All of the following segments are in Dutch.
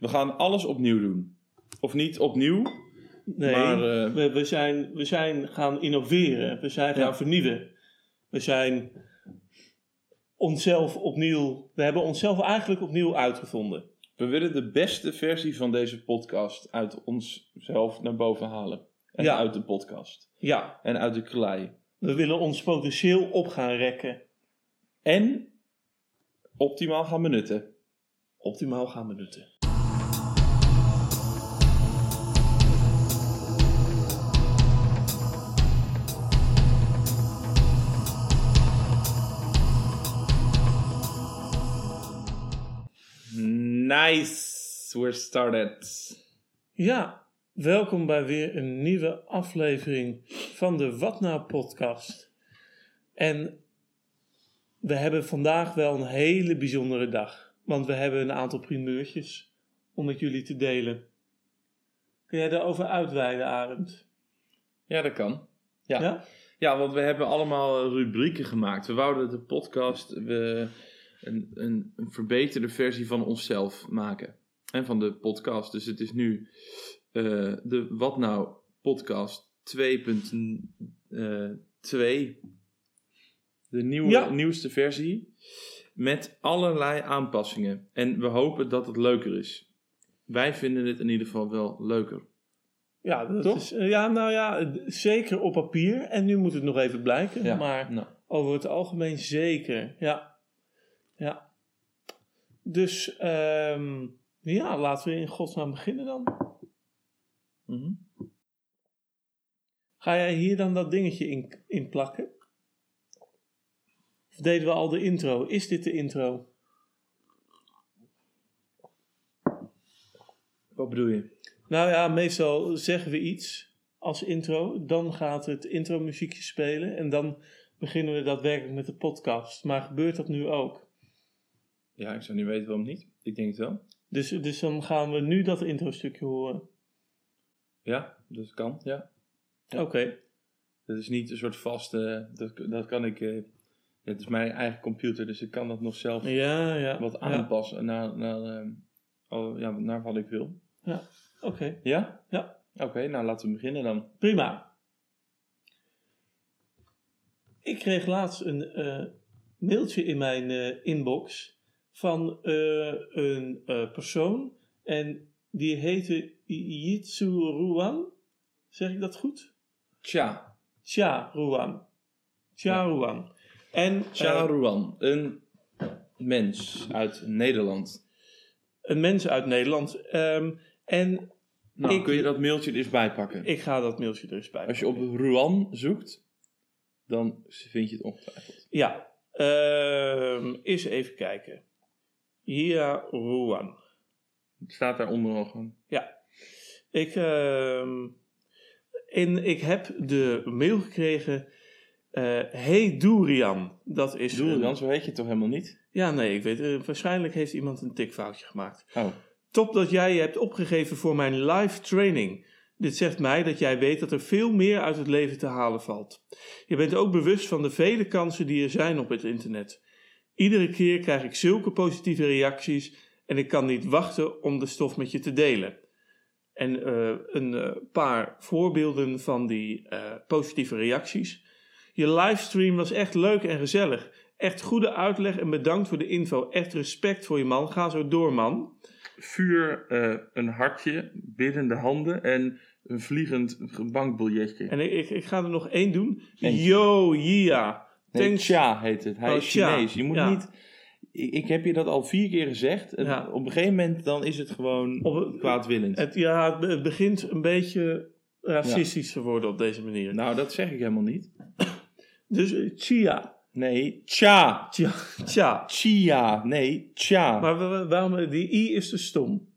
We gaan alles opnieuw doen. Of niet opnieuw, Nee, maar... eh, we, we, zijn, we zijn gaan innoveren. We zijn gaan Ja. vernieuwen. We zijn onszelf opnieuw... We hebben onszelf eigenlijk opnieuw uitgevonden. we willen de beste versie van deze podcast uit onszelf naar boven halen. En Ja. uit de podcast. Ja, En uit de klei. we willen ons potentieel op gaan rekken. En optimaal gaan benutten. Optimaal gaan benutten. Nice, we're started. Ja, welkom bij weer een nieuwe aflevering van de Wat Nou podcast. En we hebben vandaag wel een hele bijzondere dag. Want we hebben een aantal primeurtjes om met jullie te delen. Kun jij daarover uitweiden, Arend? Ja, dat kan. Ja. Ja? Ja, want we hebben allemaal rubrieken gemaakt. We wouden de podcast we, een, een, een verbeterde versie van onszelf maken. En van de podcast. Dus het is nu eh, de Wat Nou podcast 2.2. de nieuwe, Ja. nieuwste versie. Met allerlei aanpassingen. En we hopen dat het leuker is. Wij vinden het in ieder geval wel leuker. Ja, dat Toch? Is, eh, ja, nou ja, eh, zeker op papier. En nu moet het nog even blijken. Ja, Maar nou, Over het algemeen zeker, ja. Ja. Dus, ehm, ja, laten we in godsnaam beginnen dan. mhm. Ga jij hier dan dat dingetje in, in plakken? Of deden we al de intro? Is dit de intro? Wat bedoel je? Nou ja, meestal zeggen we iets als intro. Dan gaat het intro muziekje spelen. En dan beginnen we daadwerkelijk met de podcast. Maar gebeurt dat nu ook? Ja, ik zou niet weten waarom niet. Ik denk het wel. Dus, dus dan gaan we nu dat intro stukje horen. Ja, dat kan. Ja. Oké. Dat is niet een soort vaste. Dat, dat kan ik. eh, het is mijn eigen computer, dus ik kan dat nog zelf Ja, ja. wat Ja. aanpassen naar, naar, oh, ja, naar wat ik wil. Oké, Ja? Ja. Oké, nou laten we beginnen dan. prima. Ik kreeg laatst een eh, mailtje in mijn inbox van eh, een eh, persoon en die heette Jitsu Ruan. Zeg ik dat goed? Tja, Tja Ruan. Tja Ruan. En eh, Charuan, een mens uit Nederland. een mens uit Nederland. Ehm, en Nou, Ik- kun je dat mailtje er eens bijpakken? ik ga dat mailtje er eens bij. Als je op Ruan zoekt, dan vind je het ongetwijfeld. Ja, ehm eens even kijken. Jia Ruan. Het staat daaronder nog gewoon. Ja, ik, en ik heb de mail gekregen. eh hey Durian. Dat is. Een- dan, zo heet je het toch helemaal niet? Ja, nee, ik weet. eh, waarschijnlijk heeft iemand een tikfoutje gemaakt. Oh, Top dat jij je hebt opgegeven voor mijn live training. Dit zegt mij dat jij weet dat er veel meer uit het leven te halen valt. Je bent ook bewust van de vele kansen die er zijn op het internet. Iedere keer krijg ik zulke positieve reacties en ik kan niet wachten om de stof met je te delen. En eh, een eh, paar voorbeelden van die eh, positieve reacties. Je livestream was echt leuk en gezellig. Echt goede uitleg en bedankt voor de info. Echt respect voor je man. Ga zo door, man. vuur, een hartje, biddende handen en een vliegend bankbiljetje. En ik, ik, ik ga er nog één doen. Eentje. Yo, yeah. Nee, heet het. Hij Oh, is. Chinees. Je moet Ja. niet... Ik, ik heb je dat al vier keer gezegd. Het- Ja. Op een gegeven moment dan is het gewoon Op kwaadwillend. Het, ja, het be- het begint een beetje racistisch te worden op deze manier. nou, dat zeg ik helemaal niet. Dus eh, chia. Nee, tja. Tja. Tja. Chia. Nee, tja. Maar wa- wa- waarom, die i is te stom.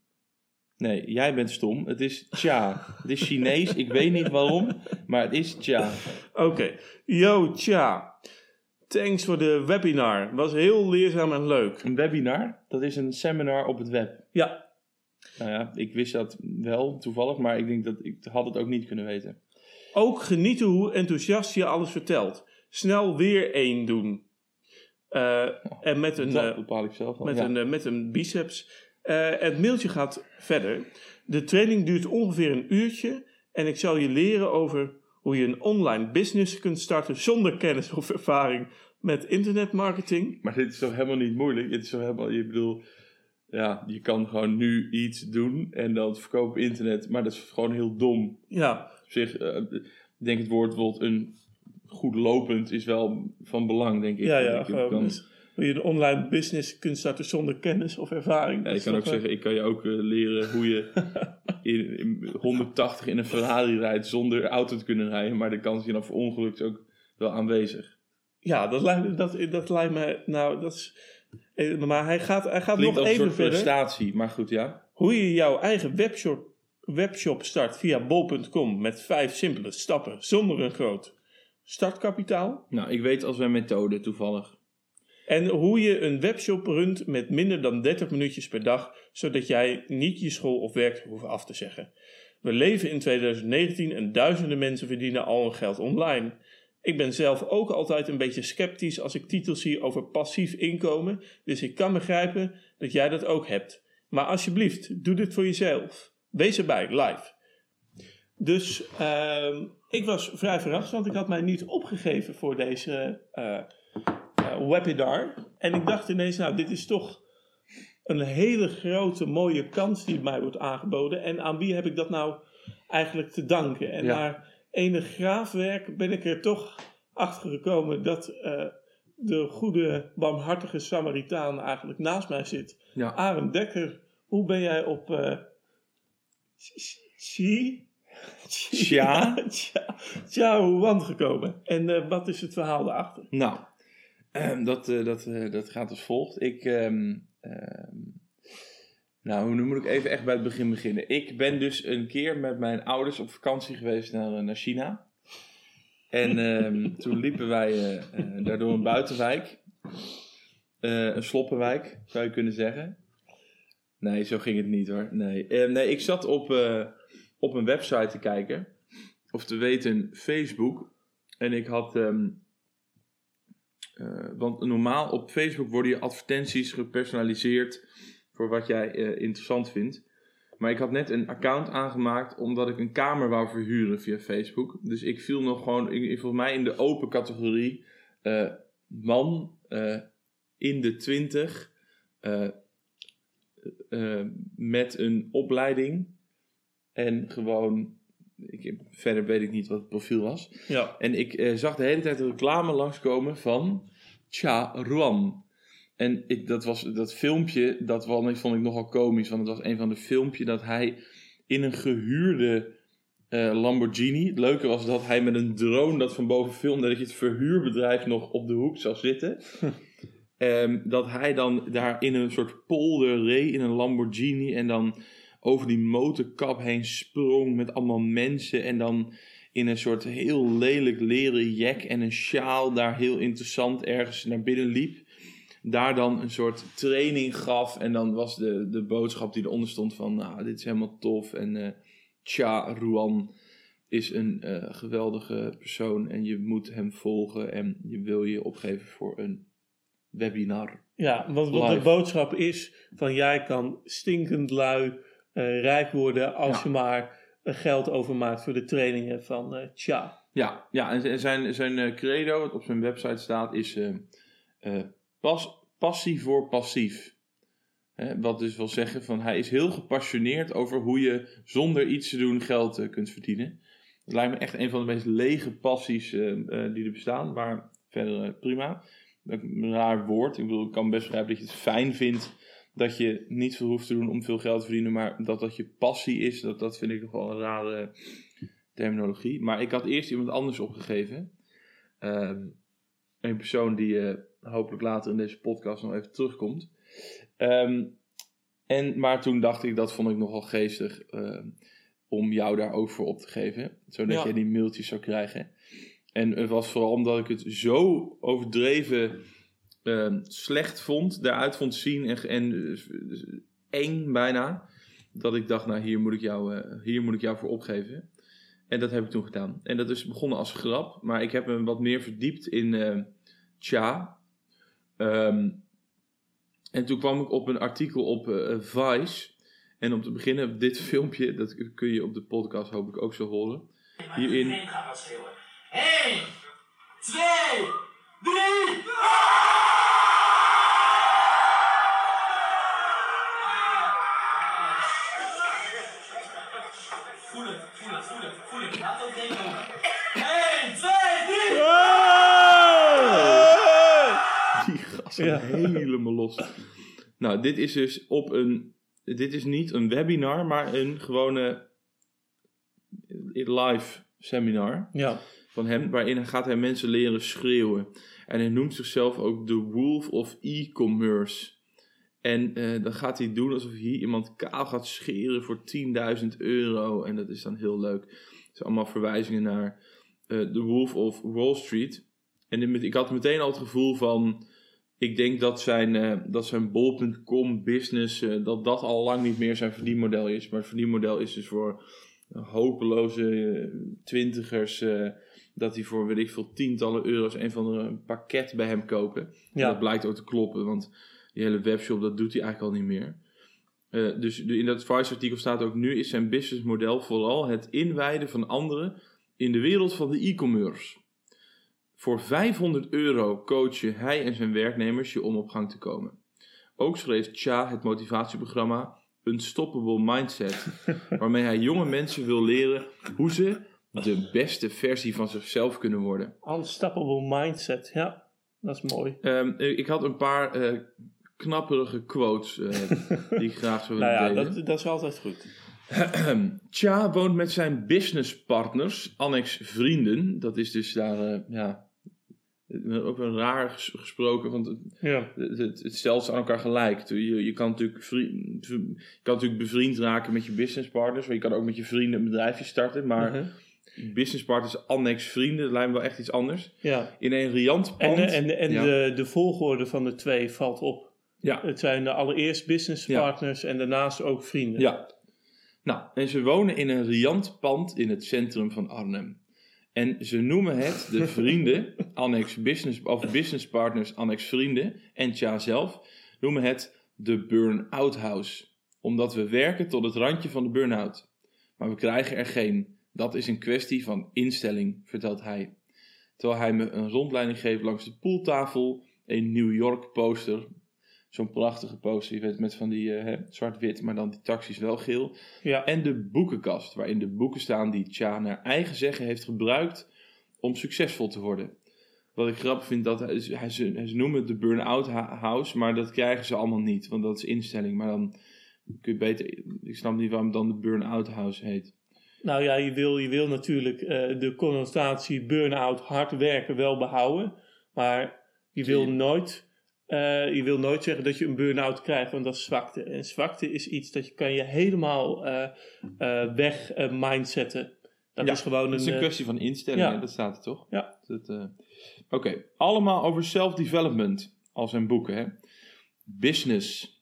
Nee, jij bent stom. Het is tja. het is Chinees. Ik weet niet waarom, maar het is tja. Oké. Yo, tja. Thanks voor de webinar. Was heel leerzaam en leuk. Een webinar, dat is een seminar op het web. Ja, Nou ja, ik wist dat wel toevallig, maar ik denk dat ik had het ook niet kunnen weten. Ook genieten hoe enthousiast je alles vertelt. Snel weer één doen. Eh, en met een, dat eh, bepaal ik zelf al. met, ja. een, eh, met een biceps. Het mailtje gaat verder. De training duurt ongeveer een uurtje en ik zal je leren over hoe je een online business kunt starten zonder kennis of ervaring met internetmarketing. Maar dit is toch helemaal niet moeilijk? Dit is toch helemaal, je bedoel, ja, je kan gewoon nu iets doen en dan verkopen op internet, maar dat is gewoon heel dom. Ja, Op zich, eh, ik denk het woord bijvoorbeeld een goed lopend is wel van belang, denk ik. ja, ja. Ik kan, je een online business kunt starten zonder kennis of ervaring. ja, is kan ook eh, zeggen, ik kan je ook eh, leren hoe je in, in 180 in een Ferrari rijdt zonder auto te kunnen rijden, maar de kans dan verongelukt is ook wel aanwezig. Ja, dat lijkt, dat, dat lijkt me. Nou, dat is. eh, Maar hij gaat, hij gaat Klinkt nog als een even soort verder. prestatie, maar goed, ja. Hoe je jouw eigen webshop, webshop start via bol.com met vijf simpele stappen zonder een groot startkapitaal. Nou, ik weet als mijn methode toevallig. En hoe je een webshop runt met minder dan 30 minuutjes per dag, zodat jij niet je school of werk hoeft af te zeggen. We leven in 2019 en duizenden mensen verdienen al hun geld online. Ik ben zelf ook altijd een beetje sceptisch als ik titels zie over passief inkomen, dus ik kan begrijpen dat jij dat ook hebt. Maar alsjeblieft, doe dit voor jezelf. Wees erbij, live. Dus ehm, ik was vrij verrast, want ik had mij niet opgegeven voor deze eh, webinar. En ik dacht ineens, nou, dit is toch een hele grote, mooie kans die mij wordt aangeboden. En aan wie heb ik dat nou eigenlijk te danken? En Ja. na enig graafwerk ben ik er toch achter gekomen dat eh, de goede, barmhartige Samaritaan eigenlijk naast mij zit. Ja. Arend Dekker, hoe ben jij op eh Chi? Tja. Tja, Wan gekomen? En eh, wat is het verhaal daarachter? Nou, dat, eh, dat, eh, dat gaat als volgt. Ik, ehm, ehm, nou, nu moet ik even echt bij het begin beginnen. Ik ben dus een keer met mijn ouders op vakantie geweest naar, eh, naar China. En ehm, toen liepen wij eh, eh, daar door een buitenwijk. Een sloppenwijk, zou je kunnen zeggen. Nee, zo ging het niet hoor. Nee, nee ik zat op, op een website te kijken. Of te weten, Facebook. En ik had... ehm, want normaal op Facebook worden je advertenties gepersonaliseerd voor wat jij eh, interessant vindt. Maar ik had net een account aangemaakt omdat ik een kamer wou verhuren via Facebook. Dus ik viel nog gewoon, ik, volgens mij in de open categorie eh, man eh, in de twintig eh, eh, met een opleiding en gewoon, ik, verder weet ik niet wat het profiel was. Ja. En ik eh, zag de hele tijd een reclame langskomen van Cha Ruan. En ik, dat, was, dat filmpje, dat vond ik, vond ik nogal komisch. Want het was een van de filmpjes dat hij in een gehuurde eh, Lamborghini... Het leuke was dat hij met een drone dat van boven filmde... dat je het verhuurbedrijf nog op de hoek zag zitten. Ehm, dat hij dan daar in een soort polder reed in een Lamborghini... en dan over die motorkap heen sprong met allemaal mensen... en dan in een soort heel lelijk leren jack en een sjaal daar heel interessant ergens naar binnen liep. Daar dan een soort training gaf en dan was de, de boodschap die eronder stond van, nou, dit is helemaal tof en eh Cha Ruan is een eh, geweldige persoon en je moet hem volgen en je wil je opgeven voor een webinar. Ja, want wat de boodschap is van jij kan stinkend lui eh, rijk worden als Ja. je maar geld overmaakt voor de trainingen van eh Tja. Ja, ja en zijn, zijn eh, credo, wat op zijn website staat, is eh, pas, passie voor passief. Hè, wat dus wil zeggen van hij is heel gepassioneerd over hoe je zonder iets te doen geld kunt verdienen. Dat lijkt me echt een van de meest lege passies die er bestaan, maar verder prima. Een raar woord. Ik bedoel, ik kan best begrijpen dat je het fijn vindt dat je niet veel hoeft te doen om veel geld te verdienen, maar dat dat je passie is, dat, dat vind ik nog wel een rare terminologie. Maar ik had eerst iemand anders opgegeven. Ehm, een persoon die eh, hopelijk later in deze podcast nog even terugkomt. Ehm, en, maar toen dacht ik, dat vond ik nogal geestig ehm, om jou daar ook voor op te geven. Zodat Ja. jij die mailtjes zou krijgen. En het was vooral omdat ik het zo overdreven ehm, slecht vond, daaruit vond zien en, en eh, eng bijna. Dat ik dacht, nou hier moet ik jou, eh, hier moet ik jou voor opgeven. En dat heb ik toen gedaan. En dat is begonnen als grap, maar ik heb me wat meer verdiept in eh Cha. Ehm, En toen kwam ik op een artikel op eh, Vice. En om te beginnen, dit filmpje, dat kun je op de podcast hoop ik ook zo horen. Hierin. Iedereen gaat dat schreeuwen. 1, 2, 3. Voel het, voel het, voel het, voel het. Laat dat ding open. 1, 2, 3. Die gasten helemaal los. Nou, dit is dus op een. Dit is niet een webinar, maar een gewone live seminar Ja. Van hem, waarin gaat hij mensen leren schreeuwen. En hij noemt zichzelf ook de Wolf of E-commerce. En eh, dan gaat hij doen alsof hier iemand kaal gaat scheren voor 10.000 euro. En dat is dan heel leuk. Het zijn allemaal verwijzingen naar eh The Wolf of Wall Street. En ik had meteen al het gevoel van... Ik denk dat zijn, eh, dat zijn bol.com business... dat dat al lang niet meer zijn verdienmodel is. Maar het verdienmodel is dus voor hopeloze twintigers... eh, dat die voor, weet ik veel, tientallen euro's... een van de een pakket bij hem kopen. En Ja. dat blijkt ook te kloppen, want die hele webshop, dat doet hij eigenlijk al niet meer. Eh, dus in dat Vice-artikel staat ook nu is zijn businessmodel vooral het inwijden van anderen in de wereld van de e-commerce. Voor 500 euro coachen hij en zijn werknemers je om op gang te komen. Ook schreef Cha het motivatieprogramma Unstoppable Mindset, waarmee hij jonge mensen wil leren hoe ze de beste versie van zichzelf kunnen worden. Unstoppable mindset. Ja, dat is mooi. Ehm, ik had een paar eh, knapperige quotes eh, die ik graag zou Nou willen ja, delen. dat, dat is altijd goed. Cha woont met zijn businesspartners, annex vrienden. Dat is dus daar, eh, ja, eh, ook wel raar ges- gesproken, want het, Ja. het, het, het stelt ze aan elkaar gelijk. Je, je, kan natuurlijk vri- je kan natuurlijk bevriend raken met je businesspartners, maar je kan ook met je vrienden een bedrijfje starten. Maar Mhm. Businesspartners, annex vrienden, dat lijkt me wel echt iets anders. ja. In een riant En, pand. en, de- en Ja. de, de volgorde van de twee valt op. ja. Het zijn de allereerst businesspartners en daarnaast ook vrienden. Ja. Nou, en ze wonen in een riant pand in het centrum van Arnhem. En ze noemen het de vrienden, annex business, of business partners, annex vrienden, en Tja zelf, noemen het de burn-out house. Omdat we werken tot het randje van de burn-out. Maar we krijgen er geen. Dat is een kwestie van instelling, vertelt hij. Terwijl hij me een rondleiding geeft langs de pooltafel, een New York poster. Zo'n prachtige poster, je weet, met van die eh, zwart-wit, maar dan die taxis wel geel. Ja. En de boekenkast, waarin de boeken staan die Cha naar eigen zeggen heeft gebruikt om succesvol te worden. Wat ik grappig vind, dat hij, hij, ze, ze noemen het de burn-out house, maar dat krijgen ze allemaal niet, want dat is instelling. Maar dan kun je beter, ik snap niet waarom het dan de burn-out house heet. Nou ja, je wil, je wil natuurlijk eh, de connotatie burn-out, hard werken wel behouden. Maar je wil, nooit, eh, je wil nooit zeggen dat je een burn-out krijgt, want dat is zwakte. En zwakte is iets dat je kan je helemaal eh, weg mindsetten. Dat Ja, is gewoon een... Het is een kwestie van instelling, ja. hè, dat staat er toch? Ja. Oké, allemaal over self-development, al zijn boeken. Hè? Business,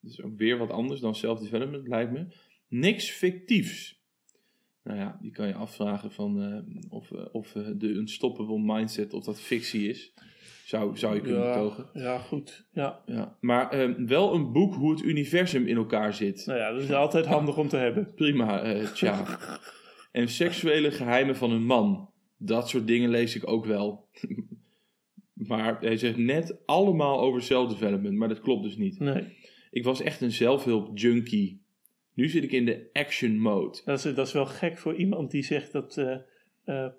dat is ook weer wat anders dan self-development, lijkt me. Niks fictiefs. Nou ja, die kan je afvragen van eh, of, eh, of eh, de unstoppable mindset, of dat fictie is. Zou, zou je kunnen ja, betogen. ja, goed. Ja. Ja. Maar eh, wel een boek hoe het universum in elkaar zit. Nou ja, dat is altijd handig om te hebben. Prima, eh tja. En seksuele geheimen van een man. Dat soort dingen lees ik ook wel. maar hij zegt net allemaal over self-development, maar dat klopt dus niet. Nee, Ik was echt een zelfhulp junkie. Nu zit ik in de action mode. dat is, dat is wel gek voor iemand die zegt dat eh, eh,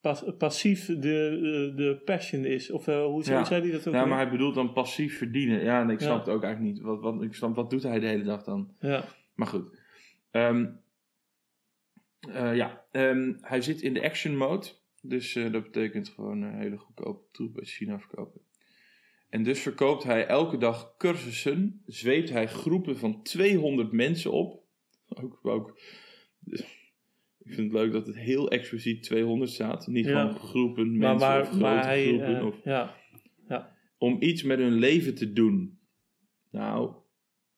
pas- passief de, de, de passion is. Of eh, hoe zei, Ja. zei hij dat ook? Ja, weer? maar hij bedoelt dan passief verdienen. Ja, en ik Ja. snap het ook eigenlijk niet. Wat, wat, ik snap, wat doet hij de hele dag dan? ja. Maar goed. Ehm, eh, ja, ehm, hij zit in de action mode. Dus eh, dat betekent gewoon een hele goedkope troep uit China verkopen. En dus verkoopt hij elke dag cursussen. Zweept hij groepen van 200 mensen op. Ook, ook, ik vind het leuk dat het heel expliciet 200 staat. Niet Ja. gewoon groepen mensen maar, of grote maar hij, groepen. eh, of, ja, om iets met hun leven te doen. Nou,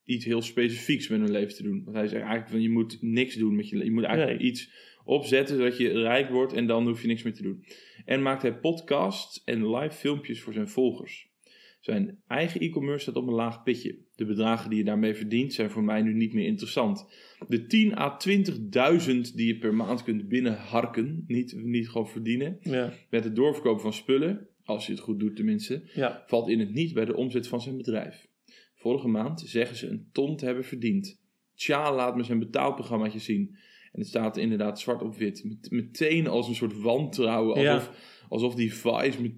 iets heel specifieks met hun leven te doen. Want hij zegt eigenlijk van je moet niks doen met je leven. Je moet eigenlijk Nee. iets opzetten zodat je rijk wordt en dan hoef je niks meer te doen. En maakt hij podcasts en live filmpjes voor zijn volgers. Zijn eigen e-commerce staat op een laag pitje. De bedragen die je daarmee verdient zijn voor mij nu niet meer interessant. De 10 à 20.000 die je per maand kunt binnenharken, niet, niet gewoon verdienen, Ja, met het doorverkopen van spullen, als je het goed doet tenminste, ja, valt in het niet bij de omzet van zijn bedrijf. Vorige maand zeggen ze een ton te hebben verdiend. Tja laat me zijn betaalprogrammaatje zien. En het staat inderdaad zwart op wit. Met, meteen als een soort wantrouwen. Ja. Alsof, die Vice met,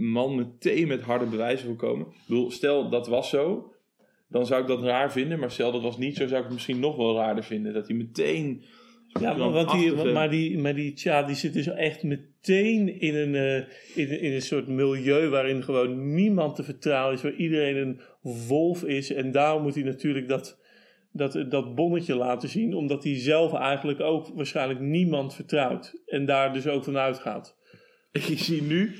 man meteen met harde bewijzen wil komen. Ik bedoel, stel dat was zo. Dan zou ik dat raar vinden. Maar stel dat was niet zo, zou ik het misschien nog wel raarder vinden. Dat hij meteen... Ja, maar, want die, maar, die, maar die Tja, die zit dus echt meteen in een, eh, in, in een soort milieu waarin gewoon niemand te vertrouwen is, waar iedereen een wolf is. En daarom moet hij natuurlijk dat, dat, dat bonnetje laten zien, omdat hij zelf eigenlijk ook waarschijnlijk niemand vertrouwt. En daar dus ook van uitgaat. Ik zie nu...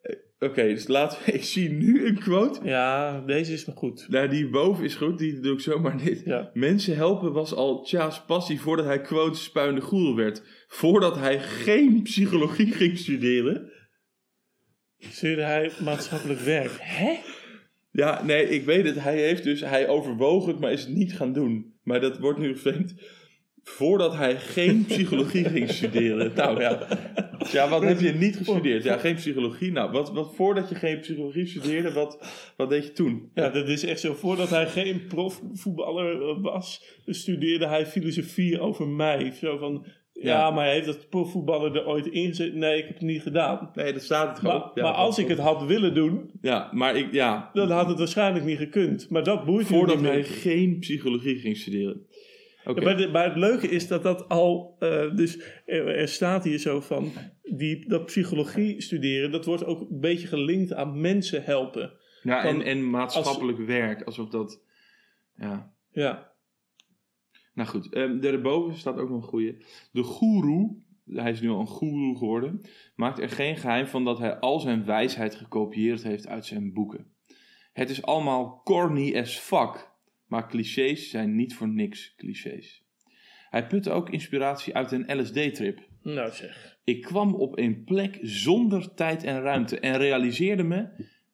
eh, Oké, dus laten we... Ik zie nu een quote. Ja, deze is nog goed. Nou, die boven is goed. Die doe ik zomaar niet. Ja. Mensen helpen was al Tja's passie voordat hij quote spuinde goeroe werd. Voordat hij geen psychologie ging studeren. Stuurde hij maatschappelijk werk. Hè? Ja, nee, ik weet het. Hij heeft dus, hij overwoog het, maar is het niet gaan doen. Maar dat wordt nu geframed. Voordat hij geen psychologie ging studeren. Nou ja. Ja, wat heb je niet gestudeerd? Ja, geen psychologie. Nou, wat, wat voordat je geen psychologie studeerde, wat, wat deed je toen? Ja, dat is echt zo. Voordat hij geen profvoetballer eh, was, studeerde hij filosofie over mij. Zo van, ja, Ja. maar heeft dat profvoetballer er ooit ingezet? Nee, ik heb het niet gedaan. Nee, dat staat het gewoon. Maar, Ja, maar als ik het had willen doen, Ja, maar ik, ja. dan had het waarschijnlijk niet gekund. Maar dat boeit Voordat hij geen psychologie ging studeren. Maar, de- maar het leuke is dat dat al, eh, dus er, er staat hier zo van, die, dat psychologie studeren, dat wordt ook een beetje gelinkt aan mensen helpen. Ja, Van- en, en maatschappelijk werk, alsof dat. Ja. Ja, Nou goed, ehm, daarboven staat ook nog een goeie. De goeroe, hij is nu al een goeroe geworden, maakt er geen geheim van dat hij al zijn wijsheid gekopieerd heeft uit zijn boeken. Het is allemaal corny as fuck, maar clichés zijn niet voor niks clichés. Hij putte ook inspiratie uit een LSD-trip. nou zeg. Ik kwam op een plek zonder tijd en ruimte en realiseerde me: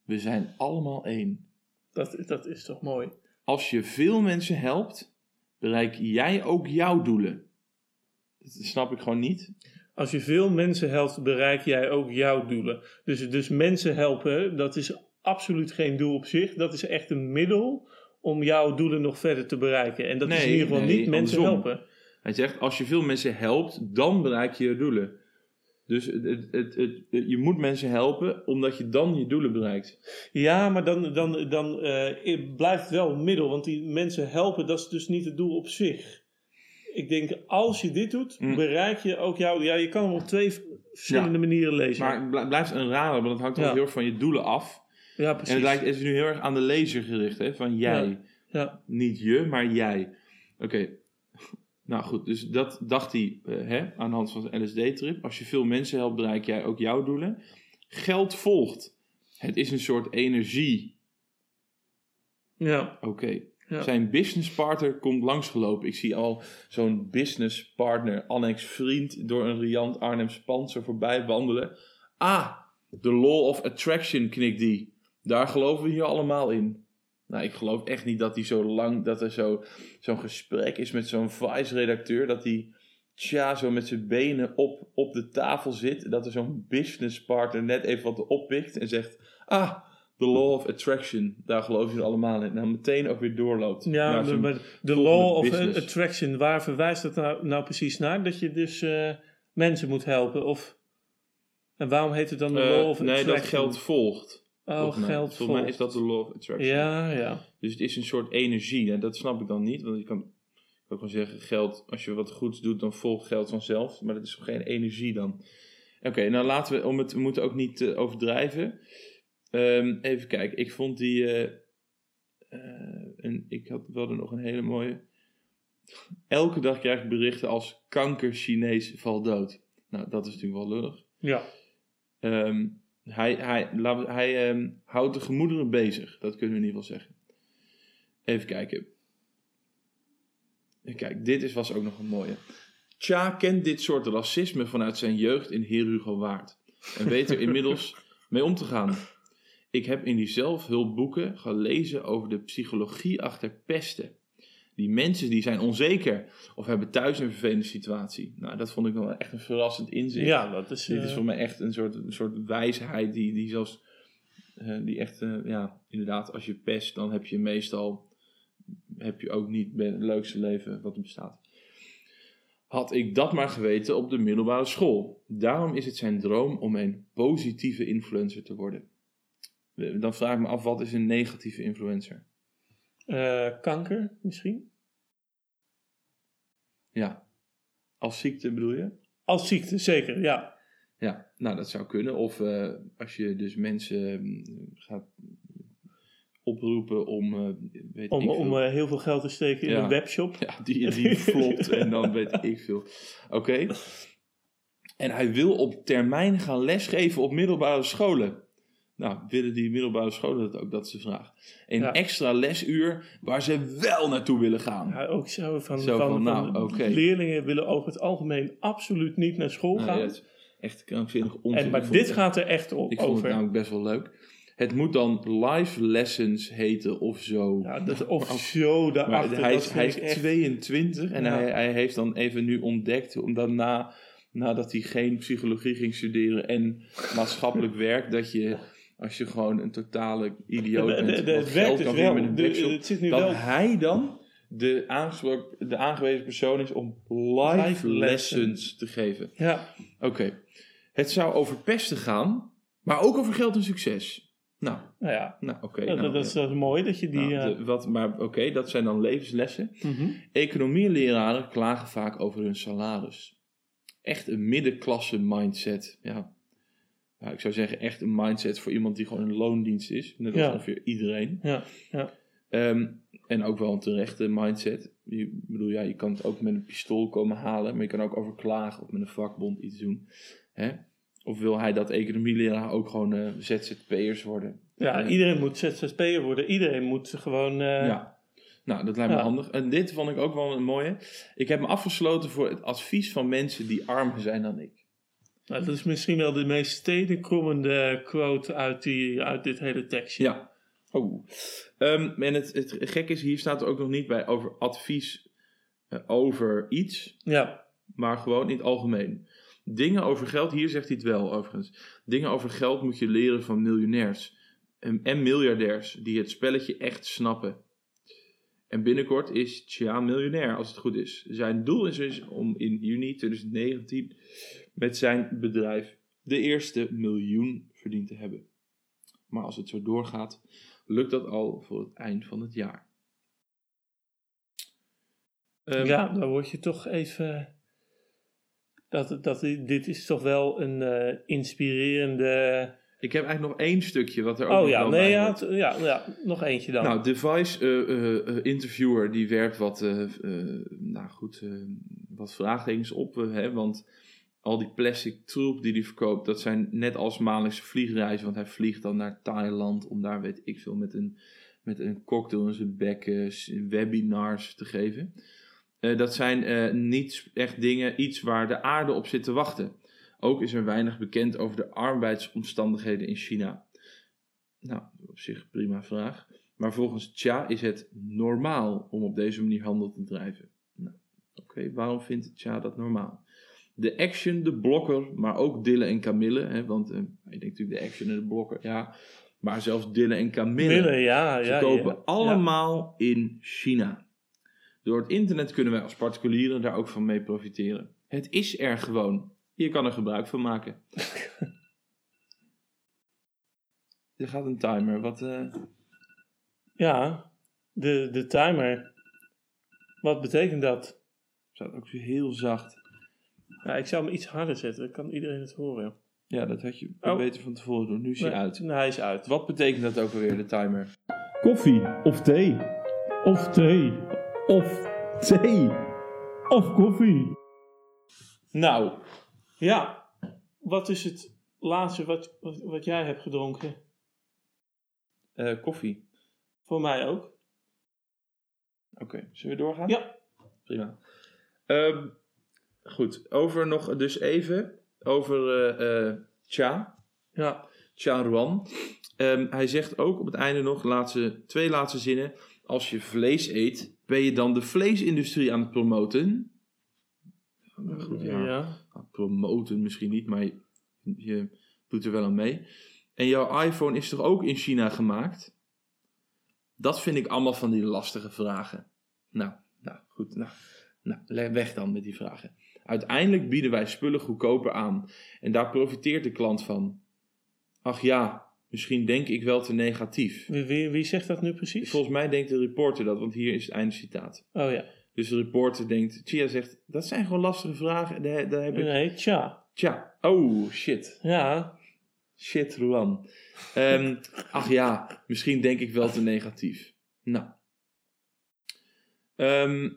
we zijn allemaal één. Dat, dat is toch mooi. Als je veel mensen helpt, bereik jij ook jouw doelen. Dat snap ik gewoon niet. Als je veel mensen helpt, bereik jij ook jouw doelen. Dus, dus mensen helpen, dat is absoluut geen doel op zich. Dat is echt een middel om jouw doelen nog verder te bereiken. En dat is in ieder geval nee, niet mensen andersom. helpen. Hij zegt: als je veel mensen helpt, dan bereik je je doelen. Dus het, het, je moet mensen helpen omdat je dan je doelen bereikt. Ja, maar dan, dan, dan eh, het blijft wel een middel. Want die mensen helpen, dat is dus niet het doel op zich. Ik denk, als je dit doet, Mm. bereik je ook jouw... Ja, je kan hem op twee verschillende Ja. manieren lezen. Maar het bl- blijft een rare, want het hangt Ja. ook heel erg van je doelen af. Ja, precies. En het lijkt, is nu heel erg aan de lezer gericht, hè? van jij. Ja. Ja. Niet je, maar jij. Oké. Nou goed, dus dat dacht hij eh, hè, aan de hand van zijn LSD-trip. Als je veel mensen helpt, bereik jij ook jouw doelen. Geld volgt. Het is een soort energie. ja. Oké. Ja. Zijn businesspartner komt langsgelopen. Ik zie al zo'n businesspartner, annex vriend, door een riant Arnhems panzer voorbij wandelen. Ah, the law of attraction knikt die. Daar geloven we hier allemaal in. Nou, ik geloof echt niet dat hij zo lang, dat er zo, zo'n gesprek is met zo'n vice-redacteur, dat hij, tja, zo met zijn benen op, op de tafel zit, dat er zo'n businesspartner net even wat oppikt en zegt, ah, the law of attraction, daar geloven ze allemaal in. Nou, meteen ook weer doorloopt. Ja, de, maar law of business. attraction, waar verwijst dat nou, nou precies naar? Dat je dus eh, mensen moet helpen? Of, en waarom heet het dan de Eh, law of nee, attraction? dat geld volgt. Oh, mij. geld Volgens mij is dat de law of attraction. Ja, ja. Dus het is een soort energie. En dat snap ik dan niet. Want je kan, ik kan gewoon zeggen, geld, als je wat goeds doet, dan volgt geld vanzelf. Maar dat is geen energie dan. Oké, nou laten we, om het, we moeten ook niet eh, overdrijven. Ehm, even kijken, ik vond die, eh, eh, en ik had wel er nog een hele mooie. Elke dag krijg ik berichten als kanker Chinees valt dood. Nou, dat is natuurlijk wel lullig. Ja, Ehm, hij hij, hij ehm, houdt de gemoederen bezig. Dat kunnen we in ieder geval zeggen. Even kijken. Kijk, dit is, was ook nog een mooie. Cha kent dit soort racisme vanuit zijn jeugd in Heer Hugo Waard. En weet er inmiddels mee om te gaan. Ik heb in die zelfhulpboeken gelezen over de psychologie achter pesten. Die mensen die zijn onzeker of hebben thuis een vervelende situatie. Nou, dat vond ik wel echt een verrassend inzicht. Ja, dat is... Dit is eh, voor mij echt een soort, een soort wijsheid die, die zelfs, eh, die echt, eh, ja, inderdaad, als je pest, dan heb je meestal, heb je ook niet het leukste leven wat er bestaat. Had ik dat maar geweten op de middelbare school. Daarom is het zijn droom om een positieve influencer te worden. Dan vraag ik me af, wat is een negatieve influencer? kanker misschien? Ja, als ziekte bedoel je? Als ziekte, zeker, ja. Ja, nou dat zou kunnen. Of eh, als je dus mensen mm, gaat oproepen om, eh, weet Om, ik om eh, heel veel geld te steken in een webshop. Ja, die, die flopt en dan weet ik veel. Oké. En hij wil op termijn gaan lesgeven op middelbare scholen. Nou, willen die middelbare scholen dat ook? Dat is de vraag. Een Ja. extra lesuur waar ze wel naartoe willen gaan. Ja, ook zo van, Zo van, van, nou, van leerlingen willen over het algemeen absoluut niet naar school Nou, gaan. ja, is echt krankzinnig onzin. en, maar Ik dit het- gaat er echt o- Ik vond het over. namelijk best wel leuk. Het moet dan live lessons heten of zo. ja, dat, of zo Maar daarachter. hij is, hij ik is echt- 22 en Ja. hij, hij heeft dan even nu ontdekt, omdat na, nadat hij geen psychologie ging studeren en maatschappelijk werk, dat je als je gewoon een totale idioot De- de- bent, de- geld dus kan wel. met een De- webshop, het zit nu dat wel- hij dan de, de aangewezen persoon is om live, Live lessons lessons. te geven. Ja, Oké, het zou over pesten gaan, maar ook over geld en succes. Nou, nou ja. nou oké. dat, nou, dat is mooi dat je die... nou, eh, de- wat, maar oké, dat zijn dan levenslessen. mhm. Economieleraren klagen vaak over hun salaris. Echt een middenklasse mindset. Ja. Ja, ik zou zeggen echt een mindset voor iemand die gewoon een loondienst is. Net als Ja. ongeveer iedereen. Ja, ja. Ehm, en ook wel een terechte mindset. Je, ik bedoel, ja, je kan het ook met een pistool komen halen, maar je kan ook over klagen of met een vakbond iets doen. Hè? Of wil hij dat economieleraar ook gewoon eh, ZZP'ers worden? ja, Ja. iedereen moet ZZP'er worden. Iedereen moet gewoon... eh, Ja. Nou, dat lijkt me Ja. handig. En dit vond ik ook wel een mooie. Ik heb me afgesloten voor het advies van mensen die armer zijn dan ik. Nou, dat is misschien wel de meest stedenkommende quote uit, die, uit dit hele tekstje. Ja. Oh. Ehm, en het, het gek is, hier staat er ook nog niet bij over advies eh, over iets, Ja, maar gewoon in het algemeen. Dingen over geld, hier zegt hij het wel overigens. Dingen over geld moet je leren van miljonairs en, en miljardairs die het spelletje echt snappen. En binnenkort is Tja miljonair, als het goed is. Zijn doel is dus om in juni 2019 met zijn bedrijf de eerste miljoen verdiend te hebben. Maar als het zo doorgaat, lukt dat al voor het eind van het jaar. Ehm, ja, dan word je toch even... Dat, dat, dit is toch wel een eh, inspirerende... Ik heb eigenlijk nog één stukje wat er ook Oh ja, wel nee, ja, ja, ja, nog eentje dan. Nou, de Vice-interviewer die werpt wat, eh, eh, nou goed, eh, wat vraagtekens op. eh, hè, want al die plastic troep die hij verkoopt, dat zijn net als maandelijkse vliegreizen. Want hij vliegt dan naar Thailand om daar, weet ik veel, met een, met een cocktail in zijn bek s- webinars te geven. Eh, dat zijn eh, niet echt dingen, iets waar de aarde op zit te wachten. Ook is er weinig bekend over de arbeidsomstandigheden in China. Nou, op zich prima vraag. Maar volgens Tja is het normaal om op deze manier handel te drijven. Nou, Oké, waarom vindt Tja dat normaal? De Action, de Blokker, maar ook Dille en Camille. Hè, want eh, je denkt natuurlijk de Action en de Blokker, ja. Maar zelfs Dille en Camille Willen, ja, ze ja. kopen ja. allemaal in China. Door het internet kunnen wij als particulieren daar ook van mee profiteren. Het is er gewoon. Je kan er gebruik van maken. er gaat een timer. Wat, eh, Ja, de, de timer. Wat betekent dat? staat ook heel zacht. Ja, ik zou hem iets harder zetten, dan kan iedereen het horen. Ja, dat had je Oh. beter van tevoren doen. Nu is hij uit. nou, hij is uit. Wat betekent dat ook alweer, de timer? Koffie of thee? Of thee. Of thee? Of koffie? Nou, ja. Wat is het laatste wat, wat, wat jij hebt gedronken? Eh, koffie. Voor mij ook. Oké, zullen we doorgaan? Ja. Prima. Ehm, goed, over nog dus even over eh eh Cha. Ja. Charuan. Ehm, hij zegt ook op het einde nog, laatste, twee laatste zinnen. Als je vlees eet, ben je dan de vleesindustrie aan het promoten? Goed, ja. ja. Nou, promoten misschien niet, maar je, je doet er wel aan mee. En jouw iPhone is toch ook in China gemaakt? Dat vind ik allemaal van die lastige vragen. Nou, nou goed. Nou, nou, weg dan met die vragen. Uiteindelijk bieden wij spullen goedkoper aan. En daar profiteert de klant van. Ach ja, misschien denk ik wel te negatief. Wie, wie, zegt dat nu precies? Volgens mij denkt de reporter dat, want hier is het einde citaat. Oh ja. Dus de reporter denkt, Chia zegt, dat zijn gewoon lastige vragen. Daar, daar heb ik... Nee, tja. Tja, oh shit. Ja. Shit, Ruan. Ehm, ach ja, misschien denk ik wel te negatief. Nou. Ehm,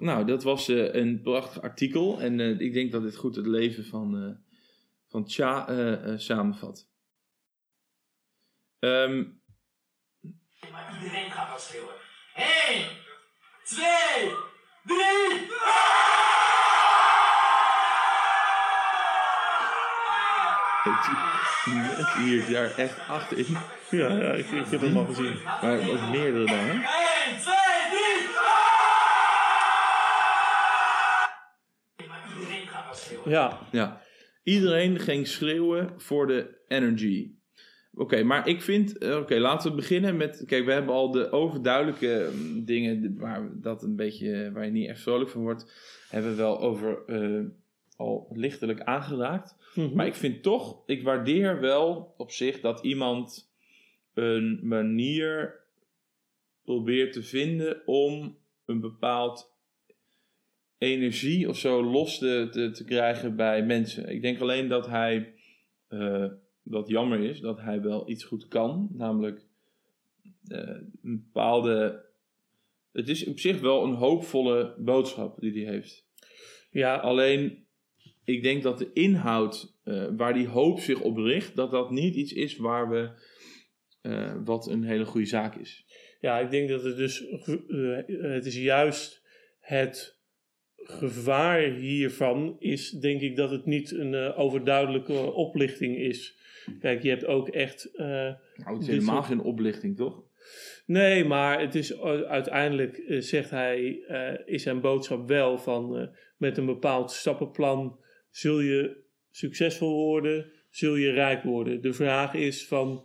nou, dat was eh, een prachtig artikel. En eh, ik denk dat dit goed het leven van, eh van Cha eh, eh, samenvat. Ehm, Maar iedereen gaat dan schreeuwen. 1, 2, 3. het hier daar echt achterin. Ja, ja ik, ik heb hem al gezien. Maar ook meerdere dan, hè? 1, 2, Ja. Ja, iedereen ging schreeuwen voor de energy. Oké, maar ik vind, eh, oké, laten we beginnen met, kijk, we hebben al de overduidelijke mm, dingen waar dat een beetje, waar je niet echt vrolijk van wordt, hebben we wel over eh, al lichtelijk aangeraakt. Mhm. Maar ik vind toch, ik waardeer wel op zich dat iemand een manier probeert te vinden om een bepaald energie of zo los te, te, te krijgen bij mensen. Ik denk alleen dat hij, eh, dat jammer is, dat hij wel iets goed kan. Namelijk eh, een bepaalde, het is op zich wel een hoopvolle boodschap die hij heeft. ja, Alleen, ik denk dat de inhoud eh, waar die hoop zich op richt, dat dat niet iets is waar we, wat een hele goede zaak is. Ja, ik denk dat het dus, het is juist het gevaar hiervan is, denk ik, dat het niet een eh, overduidelijke oplichting is. Kijk, je hebt ook echt, eh, Nou, het is helemaal soort- geen oplichting, toch? nee, maar het is eh, uiteindelijk, zegt hij, is zijn boodschap wel van, met een bepaald stappenplan zul je succesvol worden, zul je rijk worden. De vraag is van,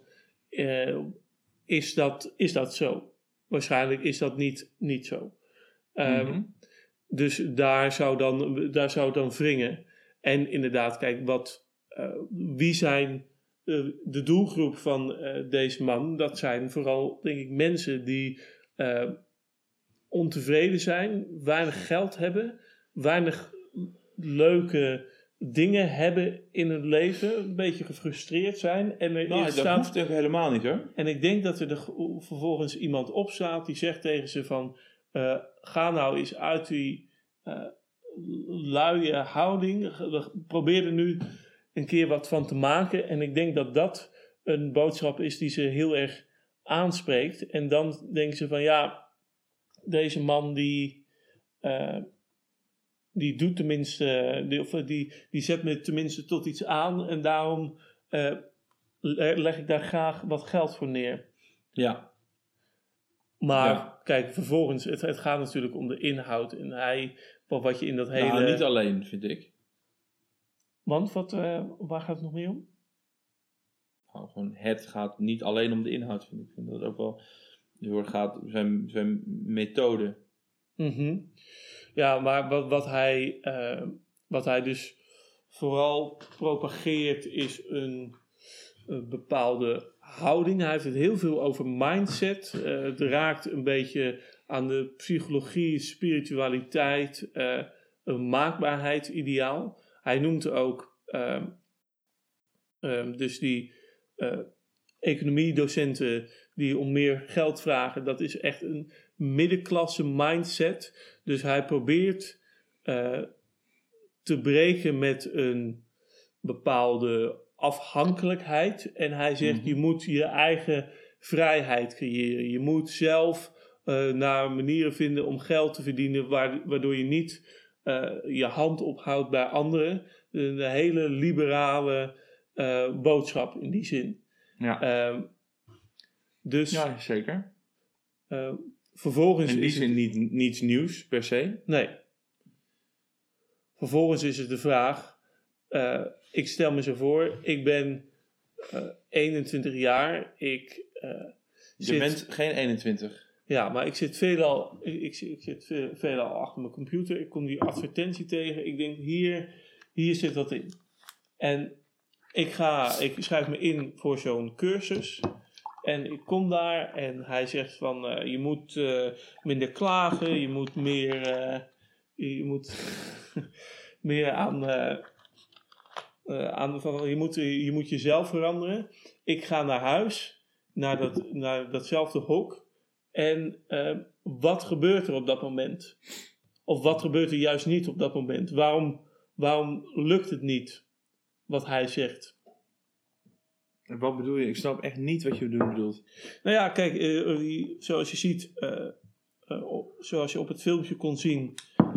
is, dat, is dat zo? Waarschijnlijk is dat niet, niet zo. Ehm, Mhm. Dus daar zou, dan, daar zou het dan wringen. En inderdaad, kijk, wat, eh, wie zijn eh, de doelgroep van eh, deze man? Dat zijn vooral, denk ik, mensen die ontevreden zijn, weinig geld hebben, weinig leuke dingen hebben in hun leven, een beetje gefrustreerd zijn. En er Nou, dat staat, hoeft helemaal niet hoor. en ik denk dat er vervolgens iemand opstaat die zegt tegen ze van... ga nou eens uit die eh luie houding. Probeer er nu een keer wat van te maken. En ik denk dat dat een boodschap is die ze heel erg aanspreekt. En dan denken ze van ja, deze man die... eh, die doet tenminste, die, of die, die zet me tenminste tot iets aan. En daarom eh, le- leg ik daar graag wat geld voor neer. Ja, Maar Ja. Kijk, vervolgens, het, het gaat natuurlijk om de inhoud. En hij, wat, je in dat hele... nou, niet alleen vind ik. Want wat, eh, waar gaat het nog meer om? Nou, gewoon het gaat niet alleen om de inhoud vind ik. Ik vind dat ook wel heel erg gaat zijn, zijn methode. Mhm. Ja, maar wat, wat, hij, eh, wat hij dus vooral propageert is een, een bepaalde houding. Hij heeft het heel veel over mindset. Eh, het raakt een beetje aan de psychologie, spiritualiteit, eh, een maakbaarheidsideaal. Hij noemt ook ehm, ehm, dus die eh, economiedocenten die om meer geld vragen. Dat is echt een middenklasse mindset. Dus hij probeert te breken met een bepaalde afhankelijkheid. En hij zegt: Mhm. je moet je eigen vrijheid creëren. Je moet zelf eh, naar manieren vinden om geld te verdienen, waar- waardoor je niet eh, je hand ophoudt bij anderen. Een hele liberale eh, boodschap in die zin. Ja, Ehm, dus ja zeker. vervolgens In die is het- zin niet, niets nieuws per se. Nee. Vervolgens is het de vraag. Eh, ik stel me zo voor, ik ben eh, 21 jaar. Ik, eh, Je zit, bent geen 21. Ja, maar ik zit veelal, ik, ik, ik zit ve- veelal achter mijn computer. Ik kom die advertentie tegen. Ik denk, hier, hier zit wat in. En ik, ga, ik schrijf me in voor zo'n cursus. En ik kom daar en hij zegt van, eh, je moet eh, minder klagen. Je moet meer, eh, je moet meer aan, eh, eh, aan van, je, moet, je moet jezelf veranderen. Ik ga naar huis, naar, dat, naar datzelfde hok. En eh, wat gebeurt er op dat moment? Of wat gebeurt er juist niet op dat moment? Waarom, waarom lukt het niet wat hij zegt? Wat bedoel je? Ik snap echt niet wat je bedoelt-. Nou ja, kijk, eh, eh, zoals je ziet, eh, eh, zoals je op het filmpje kon zien,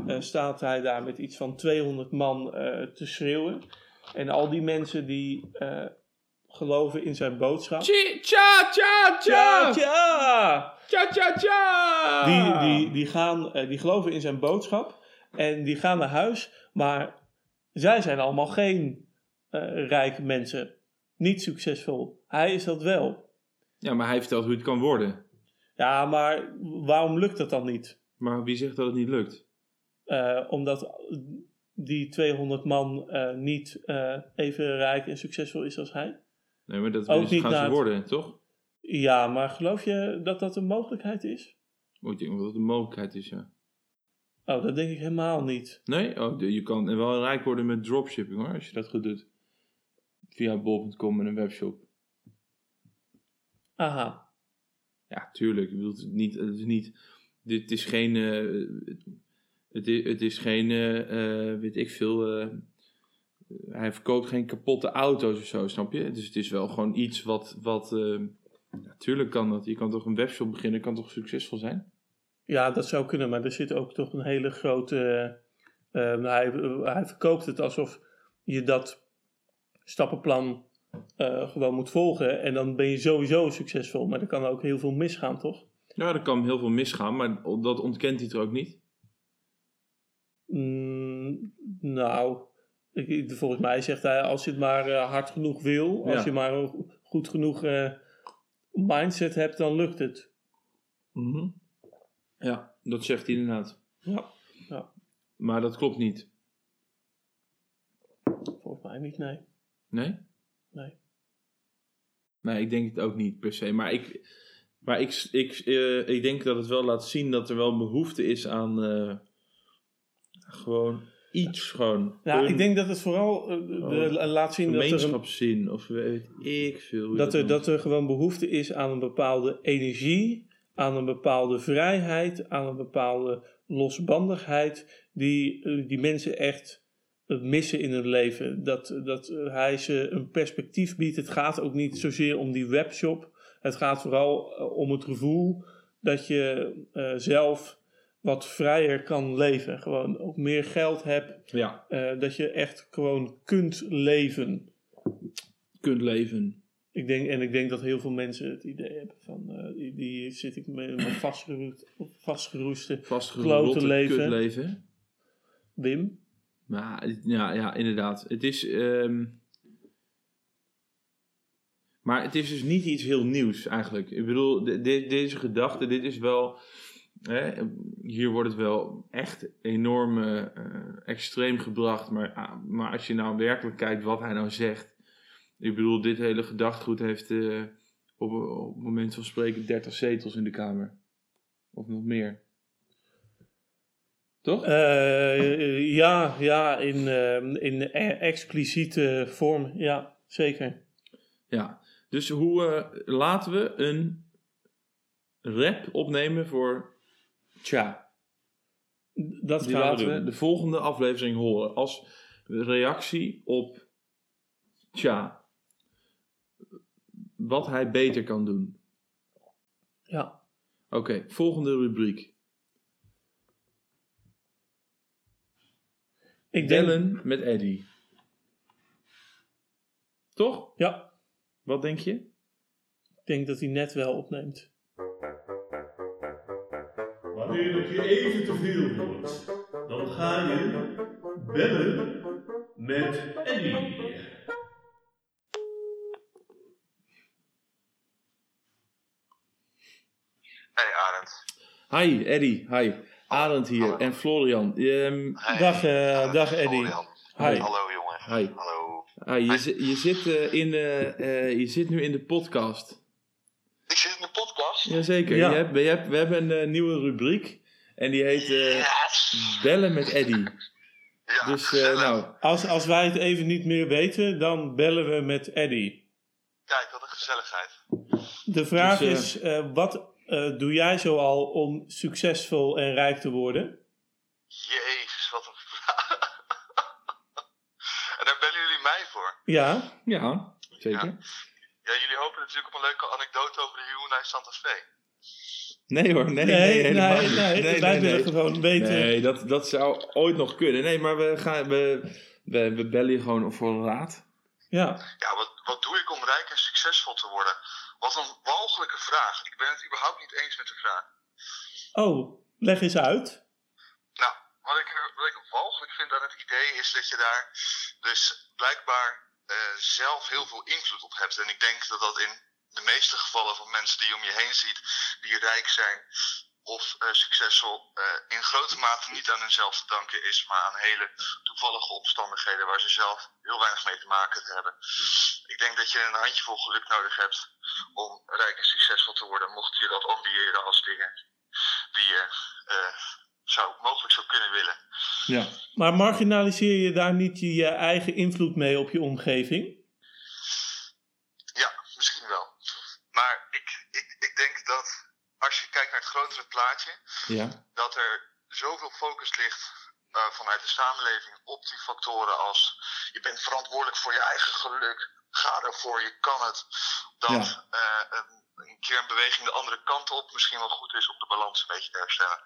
eh, staat hij daar met iets van 200 man eh, te schreeuwen. En al die mensen die eh, geloven in zijn boodschap. Tja, tja, tja, Tja, tja! tja! Tja, tja, tja! Die, die, die, gaan, eh, die geloven in zijn boodschap en die gaan naar huis, maar zij zijn allemaal geen eh, rijke mensen, niet succesvol. Hij is dat wel. Ja, maar hij vertelt hoe het kan worden. Ja, maar waarom lukt dat dan niet? Maar wie zegt dat het niet lukt? Eh, omdat die 200 man eh, niet eh, even rijk en succesvol is als hij? Nee, maar dat Ook dus niet gaan ze het- worden, toch? Ja, maar geloof je dat dat een mogelijkheid is? Oh, ik denk dat het een mogelijkheid is, ja. Oh, dat denk ik helemaal niet. Nee? Oh, je kan wel rijk worden met dropshipping, hoor, als je dat goed doet. Via bol.com en een webshop. Aha. Ja, tuurlijk. Ik bedoel, het is niet, het is niet, dit is geen, eh, het, is, het is geen, eh, eh, weet ik veel, eh, hij verkoopt geen kapotte auto's of zo, snap je? Dus het is wel gewoon iets wat, wat eh, ja, tuurlijk kan dat. Je kan toch een webshop beginnen, kan toch succesvol zijn? Ja, dat zou kunnen, maar er zit ook toch een hele grote. eh, hij, hij verkoopt het alsof je dat stappenplan gewoon moet volgen. En dan ben je sowieso succesvol. Maar er kan ook heel veel misgaan, toch? Ja, er kan heel veel misgaan, maar dat ontkent hij er ook niet. Mm, nou, ik- volgens mij zegt hij: als je het maar eh, hard genoeg wil, als Ja. je maar een goed genoeg eh, mindset hebt, dan lukt het. Mhm. Ja, dat zegt hij inderdaad. Ja, ja Maar dat klopt niet. volgens mij niet, nee. Nee? nee. Nee, ik denk het ook niet per se. Maar ik, maar ik, ik, eh, ik denk dat het wel laat zien dat er wel behoefte is aan gewoon iets. Gewoon Ja, ik denk dat het vooral eh, de- Oh, laat zien dat er een gemeenschapszin of weet ik veel. Dat er, dat er gewoon behoefte is aan een bepaalde energie, aan een bepaalde vrijheid, aan een bepaalde losbandigheid, die, eh, die mensen echt eh, missen in hun leven. Dat, dat hij ze een perspectief biedt. Het gaat ook niet zozeer om die webshop. Het gaat vooral om het gevoel dat je zelf wat vrijer kan leven. Gewoon ook meer geld hebt. Ja, eh, dat je echt gewoon kunt leven. kunt leven. Ik denk, en ik denk dat heel veel mensen het idee hebben van eh, die, die zit ik met mijn vastgeroest, vastgeroeste Vastgerotte Klote leven. kutleven. Wim. Maar ja, ja, inderdaad. Het is. ehm, Maar het is dus niet iets heel nieuws eigenlijk. Ik bedoel, de- de- deze gedachte, dit is wel. Hè, hier wordt het wel echt enorm eh, extreem gebracht. Maar, ah, maar als je nou werkelijk kijkt wat hij nou zegt. Ik bedoel, dit hele gedachtegoed heeft eh, op, op het moment van spreken 30 zetels in de Kamer. Of nog meer. Toch? Eh, ja, ja, in, in e- expliciete vorm. Ja, zeker. Ja, dus hoe laten we een rap opnemen voor Tja? Dat Die gaan laten we doen. de volgende aflevering horen als reactie op Tja. Wat hij beter kan doen. Ja. Oké, volgende rubriek. Ik denk, Bellen met Eddie. Toch? Ja, Wat denk je? ik denk dat hij net wel opneemt. Wanneer het je even te veel wordt, dan ga je bellen met Eddie. Hey Arend. Hi, Eddy. Hi. Arend hier en Florian. Ehm, Hey. Dag, eh, dag, Eddie. Florian. Hi. Hallo jongen. Hi. Hallo. hi, je, je, zit, eh, in, eh, je zit nu in de podcast. Ik zit in de podcast. Jazeker. Ja. Je hebt, je hebt, we hebben een eh, nieuwe rubriek. En die heet eh, Yes. Bellen met Eddy. Ja, Dus eh, nou, Als, als wij het even niet meer weten, dan bellen we met Eddie. Kijk, wat een gezelligheid. De vraag Dus, is, eh, wat eh, doe jij zoal om succesvol en rijk te worden? Jezus, wat een vraag. en daar bellen jullie mij voor. Ja, ja, zeker. Ja, jullie hopen natuurlijk op een leuke anekdote over de Hyundai Santa Fe. Nee hoor, nee, nee, nee, nee, nee, wij willen gewoon weten. Nee, dat, dat zou ooit nog kunnen. Nee, maar we, gaan, we, we, we bellen je gewoon voor een raad. Ja, Ja, wat, wat doe ik om rijk en succesvol te worden? Wat een walgelijke vraag. Ik ben het überhaupt niet eens met de vraag. oh, leg eens uit. Nou, wat ik, wat ik walgelijk vind aan het idee is dat je daar dus blijkbaar eh, zelf heel veel invloed op hebt. En ik denk dat dat in de meeste gevallen van mensen die je om je heen ziet, die rijk zijn of eh, succesvol, eh, in grote mate niet aan hunzelf te danken is, maar aan hele toevallige omstandigheden waar ze zelf heel weinig mee te maken hebben. Ik denk dat je een handjevol geluk nodig hebt om rijk en succesvol te worden, mocht je dat ambiëren als dingen die je zou, mogelijk zou kunnen willen. Ja. Maar marginaliseer je daar niet je, eigen invloed mee op je omgeving? Ja, misschien wel. Maar ik, ik, ik denk dat als je kijkt naar het grotere plaatje, Ja. dat er zoveel focus ligt eh, vanuit de samenleving op die factoren als je bent verantwoordelijk voor je eigen geluk, ga ervoor, je kan het. Dat Ja. eh, een, een keer een beweging de andere kant op misschien wel goed is om de balans een beetje te herstellen.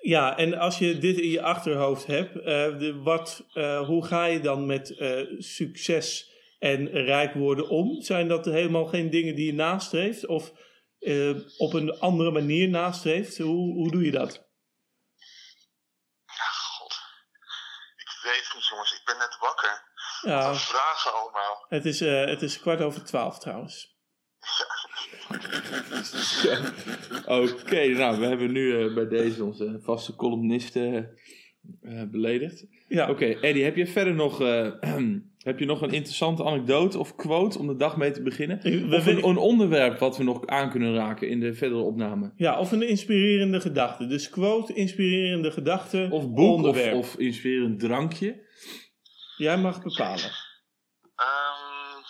Ja, en als je dit in je achterhoofd hebt, eh, de, wat, eh, hoe ga je dan met eh, succes en rijk worden om? Zijn dat helemaal geen dingen die je nastreeft? Of op een andere manier nastreeft? Hoe, hoe doe je dat? Ja, god. Ik weet het niet jongens, ik ben net wakker. Ja, vragen allemaal. het is, het is kwart over twaalf trouwens. Oké, nou, we hebben nu eh, bij deze onze vaste columnisten eh, beledigd. Ja, Oké, Eddie, heb je verder nog, eh, heb je nog een interessante anekdote of quote om de dag mee te beginnen? We Of een, onderwerp wat we nog aan kunnen raken in de verdere opname? ja, of een inspirerende gedachte. Dus quote, inspirerende gedachte, Of boek of, onderwerp. of inspirerend drankje? Jij mag bepalen. Ehm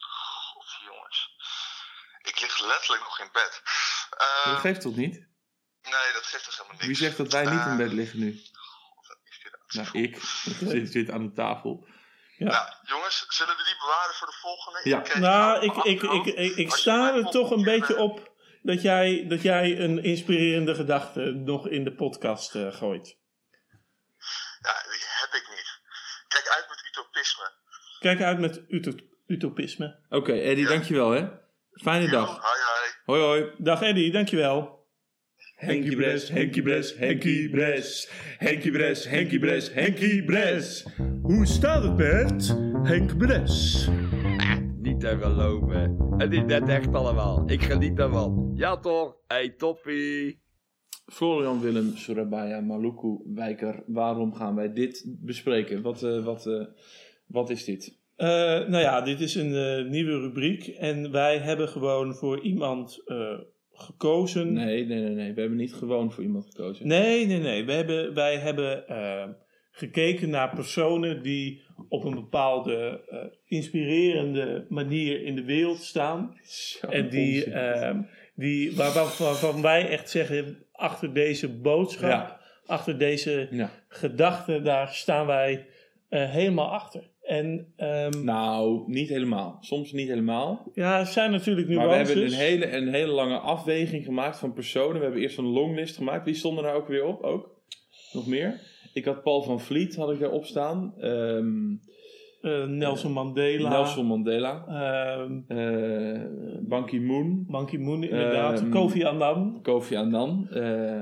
god, jongens. Ik lig letterlijk nog in bed. Ehm, Dat geeft toch niet? Nee, dat geeft toch helemaal niks. Wie zegt dat wij niet in bed liggen nu? is dit? Nou, ik. Ik zit, aan de tafel. Ja. Nou, jongens, zullen we die bewaren voor de volgende? Ja. Ik, eh, Nou, ik, ik, ik, ik, sta er toch een beetje op dat jij, dat jij een inspirerende gedachte nog in de podcast eh, gooit. Ja, die heb ik niet. Kijk uit met utopisme. Kijk uit met uto- utopisme. Oké, Eddie, dankjewel hè. Fijne dag. Hoi, hoi. Hoi hoi. Dag Eddie, dankjewel. Henkie Bres, Henkie Bres, Henkie Bres. Henkie Bres, Henkie Bres, Henkie Bres. Hoe staat het met Henk Bres? Niet te geloven. Het is net echt allemaal. Ik geniet ervan. Ja toch? Hey toppie. Florian Willem, Surabaya, Maluku, Wijker. Waarom gaan wij dit bespreken? Wat, eh, wat, eh, wat is dit? Eh, nou ja, dit is een eh, nieuwe rubriek en wij hebben gewoon voor iemand eh, gekozen. Nee, nee, nee, nee. We hebben niet gewoon voor iemand gekozen. Nee, nee, nee. We hebben, wij hebben gekeken naar personen die op een bepaalde inspirerende manier in de wereld staan. Zo, En die, die waarvan, waarvan wij echt zeggen, achter deze boodschap, Ja. achter deze ja. gedachte, daar staan wij helemaal achter. En ehm, Nou, niet helemaal. Soms niet helemaal. ja, er zijn natuurlijk Maar we nuances. hebben een hele, een hele lange afweging gemaakt van personen. We hebben eerst een longlist gemaakt. Wie stonden daar ook weer op? Ook? Nog meer? Ik had Paul van Vliet, had ik daarop staan. Ehm, eh, Nelson Mandela. Nelson Mandela. eh Ban Ki-moon. Ban Ki-moon inderdaad. Kofi Annan. Kofi Annan. eh,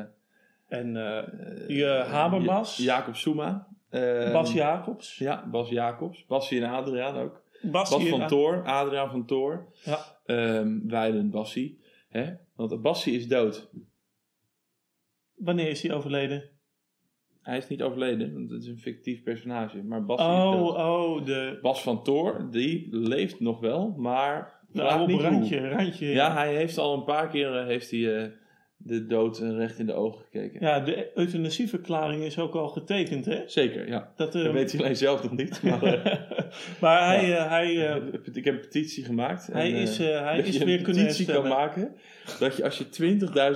En eh je Habermas. Ja- Jacob Zuma. Eh, Bas Jacobs. Ja, Bas Jacobs. Bassie en Adriaan ook. Bas, Bas van Toor. Adriaan van Toor. Ja. Ehm Weilen Bassie. Hè? Want Bassie is dood. Wanneer is hij overleden? Hij is niet overleden, want het is een fictief personage. Maar Bassie is Oh, dood. oh, de, Bas van Toor, die leeft nog wel, maar... vraag oude niet randje Ja, hij heeft al een paar keer eh, heeft hij, eh, de dood recht in de ogen gekeken. Ja, de euthanasieverklaring is ook al getekend, hè? Zeker, ja. Dat, eh, Dat weet hij alleen zelf nog niet. Maar, eh, maar hij, eh, hij, eh, ik heb een petitie gemaakt. hij en, is, hij dat is je weer een kunnen petitie kan maken dat je als je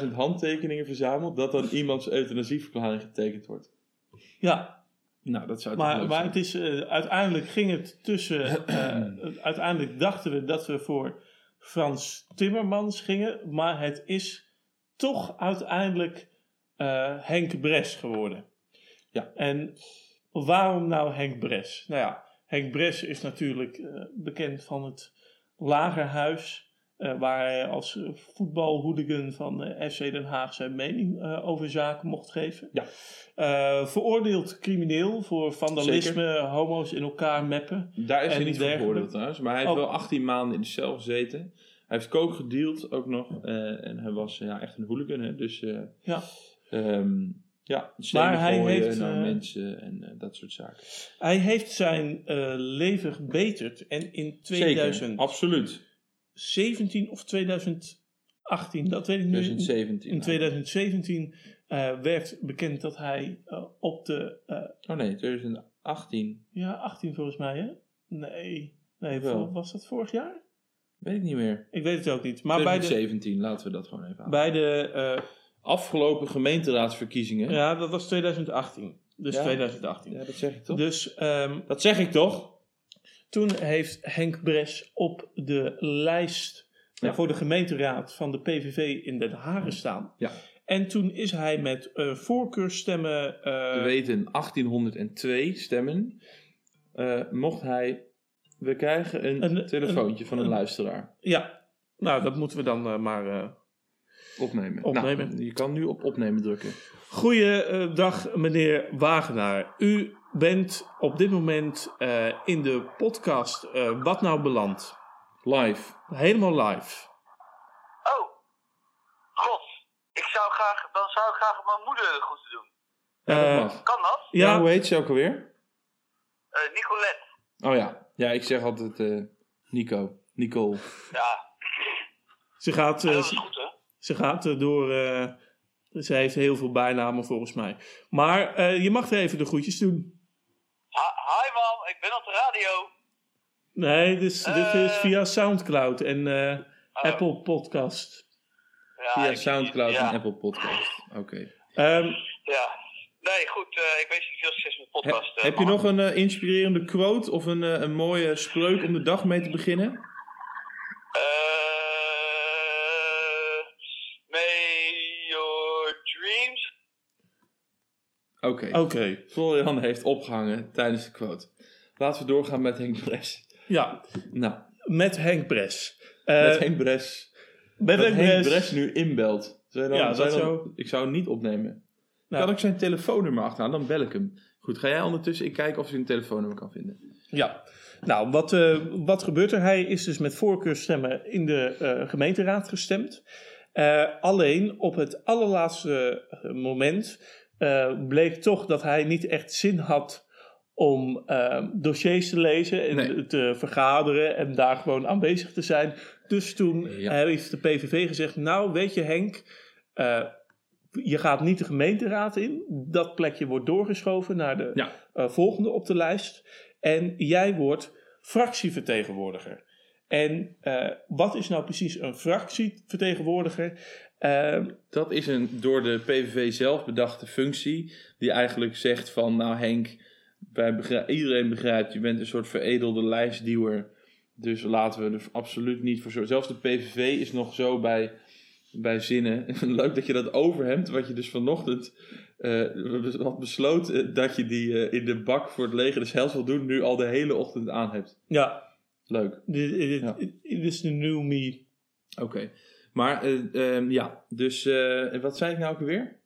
20.000 handtekeningen verzamelt, dat dan iemands euthanasieverklaring getekend wordt. Ja, Nou, dat zou maar, maar het is, uiteindelijk ging het tussen... uiteindelijk dachten we dat we voor Frans Timmermans gingen. Maar het is toch uiteindelijk eh, Henk Bres geworden. Ja. En waarom nou Henk Bres? Nou ja, Henk Bres is natuurlijk eh, bekend van het Lagerhuis. eh, waar hij als voetbalhooligan van FC Den Haag zijn mening over zaken mocht geven. Ja. Veroordeeld crimineel voor vandalisme, homo's in elkaar meppen. Daar is hij niet voor veroordeeld trouwens, maar hij heeft Oh. wel 18 maanden in de cel gezeten. Hij heeft kook gedeeld ook nog eh, en hij was ja, echt een hooligan. Hè? Dus eh, Ja. ehm, ja, Maar hij heeft, naar eh, mensen en dat soort zaken. Hij heeft zijn leven gebeterd en in 2017 Zeker, absoluut. of 2018, dat weet ik nu 2017. In 2017 eh, werd bekend dat hij op de. Oh nee, 2018. ja, 18 volgens mij, hè? Nee. Nee, Wel. was dat vorig jaar? Weet ik niet meer. Ik weet het ook niet. Maar bij de, 2017, laten we dat gewoon even aan. bij de. eh, Afgelopen gemeenteraadsverkiezingen. ja, dat was 2018. Dus Ja. 2018. Ja, dat zeg ik toch? Dus ehm, Dat zeg ik toch? toen heeft Henk Bres op de lijst Ja. eh, voor de gemeenteraad van de PVV in Den Haag gestaan. Ja. En toen is hij met eh voorkeurstemmen. We weten 1802 stemmen. mocht hij. We krijgen een, Een- telefoontje van een, een- luisteraar. Ja, nou dat moeten we dan eh, maar. eh Opnemen. Opnemen. Nou, je kan nu op opnemen drukken. Goeiedag, meneer Wagenaar. U bent op dit moment eh, in de podcast eh, Wat Nou Beland. Live. Helemaal live. Oh, god. Ik zou graag, dan zou ik graag mijn moeder de groeten doen. Ja, Eh, dat. Kan dat? Ja, Ja, hoe heet ze ook alweer? Eh, Nicolette. Oh ja. Ja, ik zeg altijd eh, Nico. Nicole. Ja, ze gaat, eh, dat is ze, goed hè. ze gaat eh, door. eh, ze heeft heel veel bijnamen volgens mij. Maar eh, je mag er even de groetjes doen. Ha- hi man, ik ben op de radio. Nee, dit is, dit is via Soundcloud en eh, Oh. Apple Podcast. Ja, Via ik- Soundcloud ja, en Apple Podcast. Oké. Ehm, Ja. Nee, goed. eh, ik wens je veel succes met de He- podcast. eh, heb je nog een eh, inspirerende quote of een, een mooie spreuk om de dag mee te beginnen? Eh, may your dreams... Oké. Oké, Florian heeft opgehangen tijdens de quote. Laten we doorgaan met Henk Bres. ja, Nou, met Henk Bres. Eh, met Henk Bres. met Henk Henk Bres. Nu inbelt. Zou je dan, Ja, zou dat dan- zou- Ik zou hem niet opnemen. Nou. Kan ik zijn telefoonnummer achteraan? Dan bel ik hem. Goed, ga jij ondertussen ik kijk of ik zijn telefoonnummer kan vinden. Ja, nou, wat, eh, wat gebeurt er? Hij is dus met voorkeurstemmen in de eh, gemeenteraad gestemd. Eh, alleen op het allerlaatste moment bleek toch dat hij niet echt zin had om dossiers te lezen en Nee. te vergaderen en daar gewoon aanwezig te zijn. Dus toen Ja. heeft de PVV gezegd, nou weet je Henk, je gaat niet de gemeenteraad in. Dat plekje wordt doorgeschoven naar de Ja. eh, volgende op de lijst. En jij wordt fractievertegenwoordiger. En eh, wat is nou precies een fractievertegenwoordiger? Eh, Dat is een door de PVV zelf bedachte functie. Die eigenlijk zegt van, nou Henk, wij iedereen begrijpt, je bent een soort veredelde lijstduwer. Dus laten we er absoluut niet voor zorgen. Zelfs de PVV is nog zo bij bij zinnen. Leuk dat je dat overhemd, wat je dus vanochtend eh, had besloten dat je die eh, in de bak voor het leger des hels wil doen, nu al de hele ochtend aan hebt. Ja, Leuk. dit, is de new me. Oké. Maar eh, ehm, ja, dus wat zei ik nou ook weer?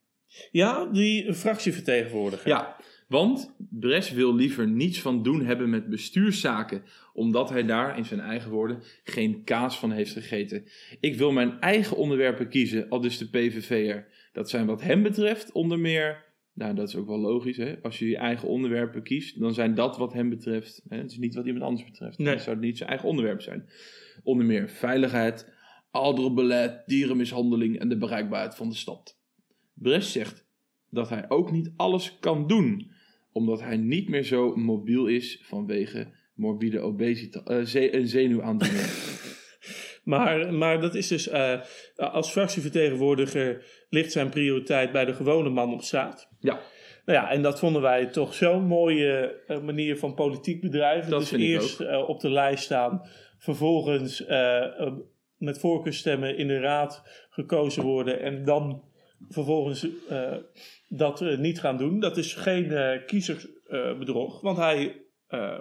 Ja, die fractievertegenwoordiger. Ja, want Bres wil liever niets van doen hebben met bestuurszaken, omdat hij daar, in zijn eigen woorden, geen kaas van heeft gegeten. Ik wil mijn eigen onderwerpen kiezen, al dus de PVV'er. Dat zijn wat hem betreft onder meer, nou dat is ook wel logisch hè, als je je eigen onderwerpen kiest, dan zijn dat wat hem betreft, hè, het is niet wat iemand anders betreft. Nee. Dan zou niet zijn eigen onderwerp zijn. Onder meer veiligheid, ouderenbeleid, dierenmishandeling en de bereikbaarheid van de stad. Bres zegt dat hij ook niet alles kan doen, omdat hij niet meer zo mobiel is vanwege morbide obesitas, eh, ze- een zenuwaandoening. Maar, maar dat is dus, eh, als fractievertegenwoordiger ligt zijn prioriteit bij de gewone man op straat. ja, Nou ja, en dat vonden wij toch zo'n mooie eh, manier van politiek bedrijven. Dat dus eerst eh, op de lijst staan, vervolgens eh, eh, met voorkeurstemmen in de raad gekozen worden en dan vervolgens eh, dat niet gaan doen. Dat is geen eh kiezersbedrog, want hij, eh,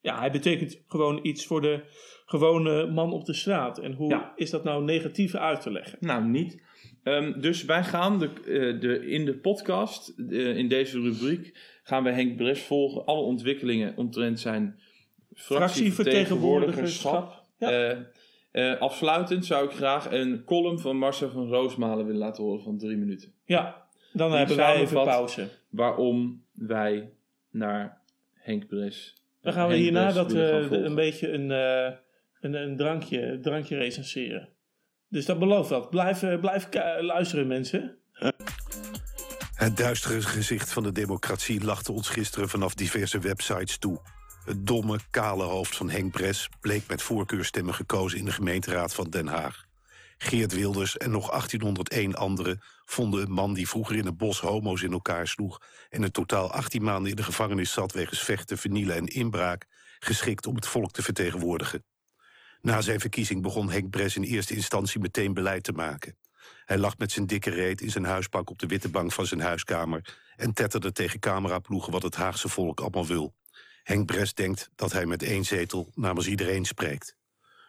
ja, hij betekent gewoon iets voor de gewone man op de straat. En hoe Ja. is dat nou negatief uit te leggen? nou niet. Ehm, dus wij gaan de, de, in de podcast, in deze rubriek, gaan we Henk Bres volgen. Alle ontwikkelingen omtrent zijn fractievertegenwoordigerschap. Ja. Eh, afsluitend zou ik graag een column van Marcel van Roosmalen willen laten horen van drie minuten. ja, dan Die hebben wij even pauze. Waarom wij naar Henk Bres. Dan gaan we Henk hierna Bres dat, gaan eh, een beetje een, eh, een, een, drankje, een drankje recenseren. Dus dat belooft wat. Blijf, blijf luisteren, mensen. Het duistere gezicht van de democratie lachte ons gisteren vanaf diverse websites toe. Het domme, kale hoofd van Henk Bres bleek met voorkeurstemmen gekozen in de gemeenteraad van Den Haag. Geert Wilders en nog 1801 anderen vonden een man die vroeger in het bos homo's in elkaar sloeg en in totaal 18 maanden in de gevangenis zat wegens vechten, vernielen en inbraak, geschikt om het volk te vertegenwoordigen. Na zijn verkiezing begon Henk Bres in eerste instantie meteen beleid te maken. Hij lag met zijn dikke reet in zijn huispak op de witte bank van zijn huiskamer en tetterde tegen cameraploegen wat het Haagse volk allemaal wil. Henk Bres denkt dat hij met één zetel namens iedereen spreekt.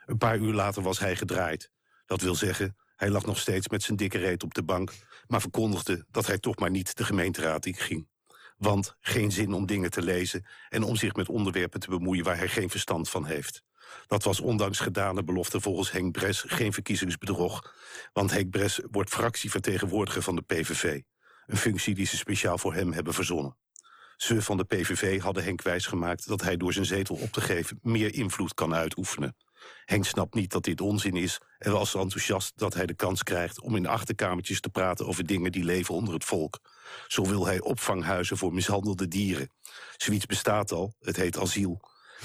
Een paar uur later was hij gedraaid. Dat wil zeggen, hij lag nog steeds met zijn dikke reet op de bank, maar verkondigde dat hij toch maar niet de gemeenteraad in ging. Want geen zin om dingen te lezen en om zich met onderwerpen te bemoeien waar hij geen verstand van heeft. Dat was ondanks gedane belofte volgens Henk Bres geen verkiezingsbedrog, want Henk Bres wordt fractievertegenwoordiger van de PVV. Een functie die ze speciaal voor hem hebben verzonnen. Ze van de PVV hadden Henk wijsgemaakt dat hij door zijn zetel op te geven meer invloed kan uitoefenen. Henk snapt niet dat dit onzin is en was enthousiast dat hij de kans krijgt om in achterkamertjes te praten over dingen die leven onder het volk. Zo wil hij opvanghuizen voor mishandelde dieren. Zoiets bestaat al, het heet asiel.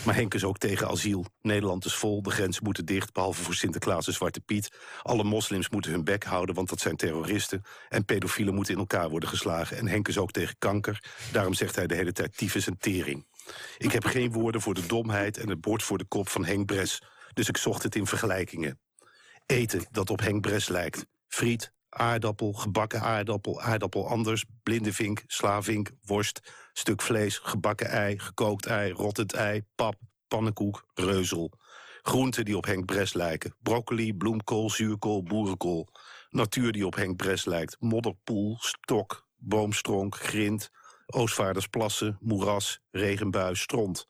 Maar Henk is ook tegen asiel. Nederland is vol, de grenzen moeten dicht, behalve voor Sinterklaas en Zwarte Piet. Alle moslims moeten hun bek houden, want dat zijn terroristen. En pedofielen moeten in elkaar worden geslagen. En Henk is ook tegen kanker. Daarom zegt hij de hele tijd tyfus en tering. Ik heb geen woorden voor de domheid en het bord voor de kop van Henk Bres. Dus ik zocht het in vergelijkingen. Eten dat op Henk Bres lijkt. Friet, aardappel, gebakken aardappel, aardappel anders, blinde vink, slavink, worst, stuk vlees, gebakken ei, gekookt ei, rottend ei, pap, pannenkoek, reuzel. Groenten die op Henk Bres lijken. Broccoli, bloemkool, zuurkool, boerenkool. Natuur die op Henk Bres lijkt. Modderpoel, stok, boomstronk, grind, Oostvaardersplassen, moeras, regenbui, stront.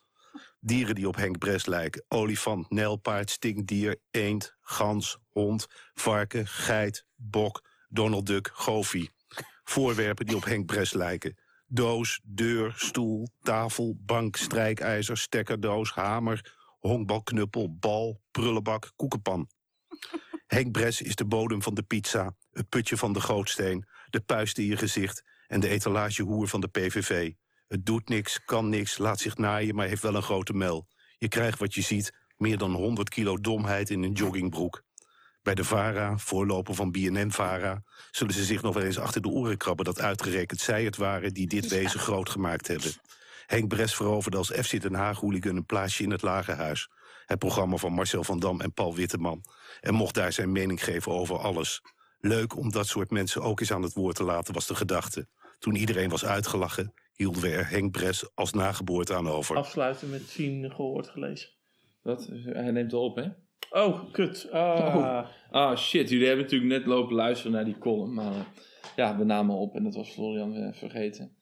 Dieren die op Henk Bres lijken. Olifant, nijlpaard, stinkdier, eend, gans, hond, varken, geit, bok, Donald Duck, goofie. Voorwerpen die op Henk Bres lijken. Doos, deur, stoel, tafel, bank, strijkijzer, stekkerdoos, hamer, honkbalknuppel, bal, prullenbak, koekenpan. Henk Bres is de bodem van de pizza, het putje van de gootsteen, de puist in je gezicht en de etalagehoer van de PVV. Het doet niks, kan niks, laat zich naaien, maar heeft wel een grote mel. Je krijgt wat je ziet, meer dan 100 kilo domheid in een joggingbroek. Bij de VARA, voorloper van BNN-VARA... zullen ze zich nog wel eens achter de oren krabben... dat uitgerekend zij het waren die dit wezen groot gemaakt hebben. Henk Bres veroverde als FC Den Haag-hooligan een plaatsje in het Lagerhuis. Het programma van Marcel van Dam en Paul Witteman. En mocht daar zijn mening geven over alles. Leuk om dat soort mensen ook eens aan het woord te laten, was de gedachte. Toen iedereen was uitgelachen, hielden we er Henk Bres als nageboorte aan over. Afsluiten met zien, gehoord, gelezen. Wat? Hij neemt al op, hè? Oh, kut. Ah. Oh. Ah, shit. Jullie hebben natuurlijk net lopen luisteren naar die column. Maar eh, ja, we namen op en dat was Florian weer vergeten.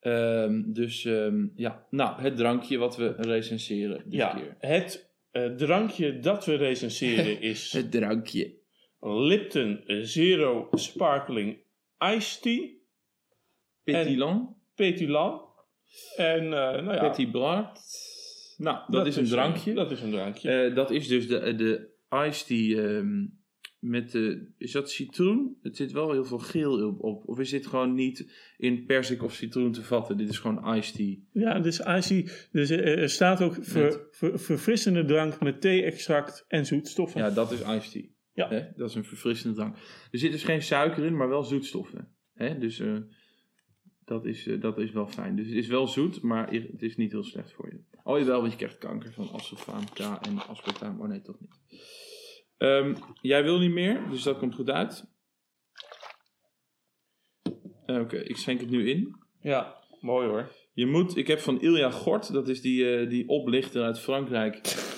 Ehm, dus ehm, ja, nou, het drankje wat we recenseren dit Ja, keer. het eh, drankje dat we recenseren is Het drankje. Lipton Zero Sparkling Iced Tea. Petit Pétulant. En eh, nou ja, Petit. Nou, dat, is een drankje. Dat is een drankje. Eh, dat is dus de, de ehm, met de... Is dat citroen? Het zit wel heel veel geel op. op. Of is dit gewoon niet in persik of citroen te vatten? Dit is gewoon iced tea. Ja, dus iced tea. Dus eh, er staat ook ver- ver- verfrissende drank met thee-extract en zoetstoffen. Ja, dat is iced tea. Ja. Dat is een verfrissende drank. Er zit dus geen suiker in, maar wel zoetstoffen. Dus eh, dat, is, eh, dat is wel fijn. Dus het is wel zoet, maar het is niet heel slecht voor je. Oh jawel, want je krijgt kanker van aspartaam K en aspartaam. Oh nee, toch niet. Ehm, jij wil niet meer, dus dat komt goed uit. Eh, Oké, ik schenk het nu in. Ja, mooi hoor. Je moet, ik heb van Ilja Gort, dat is die, eh, die oplichter uit Frankrijk,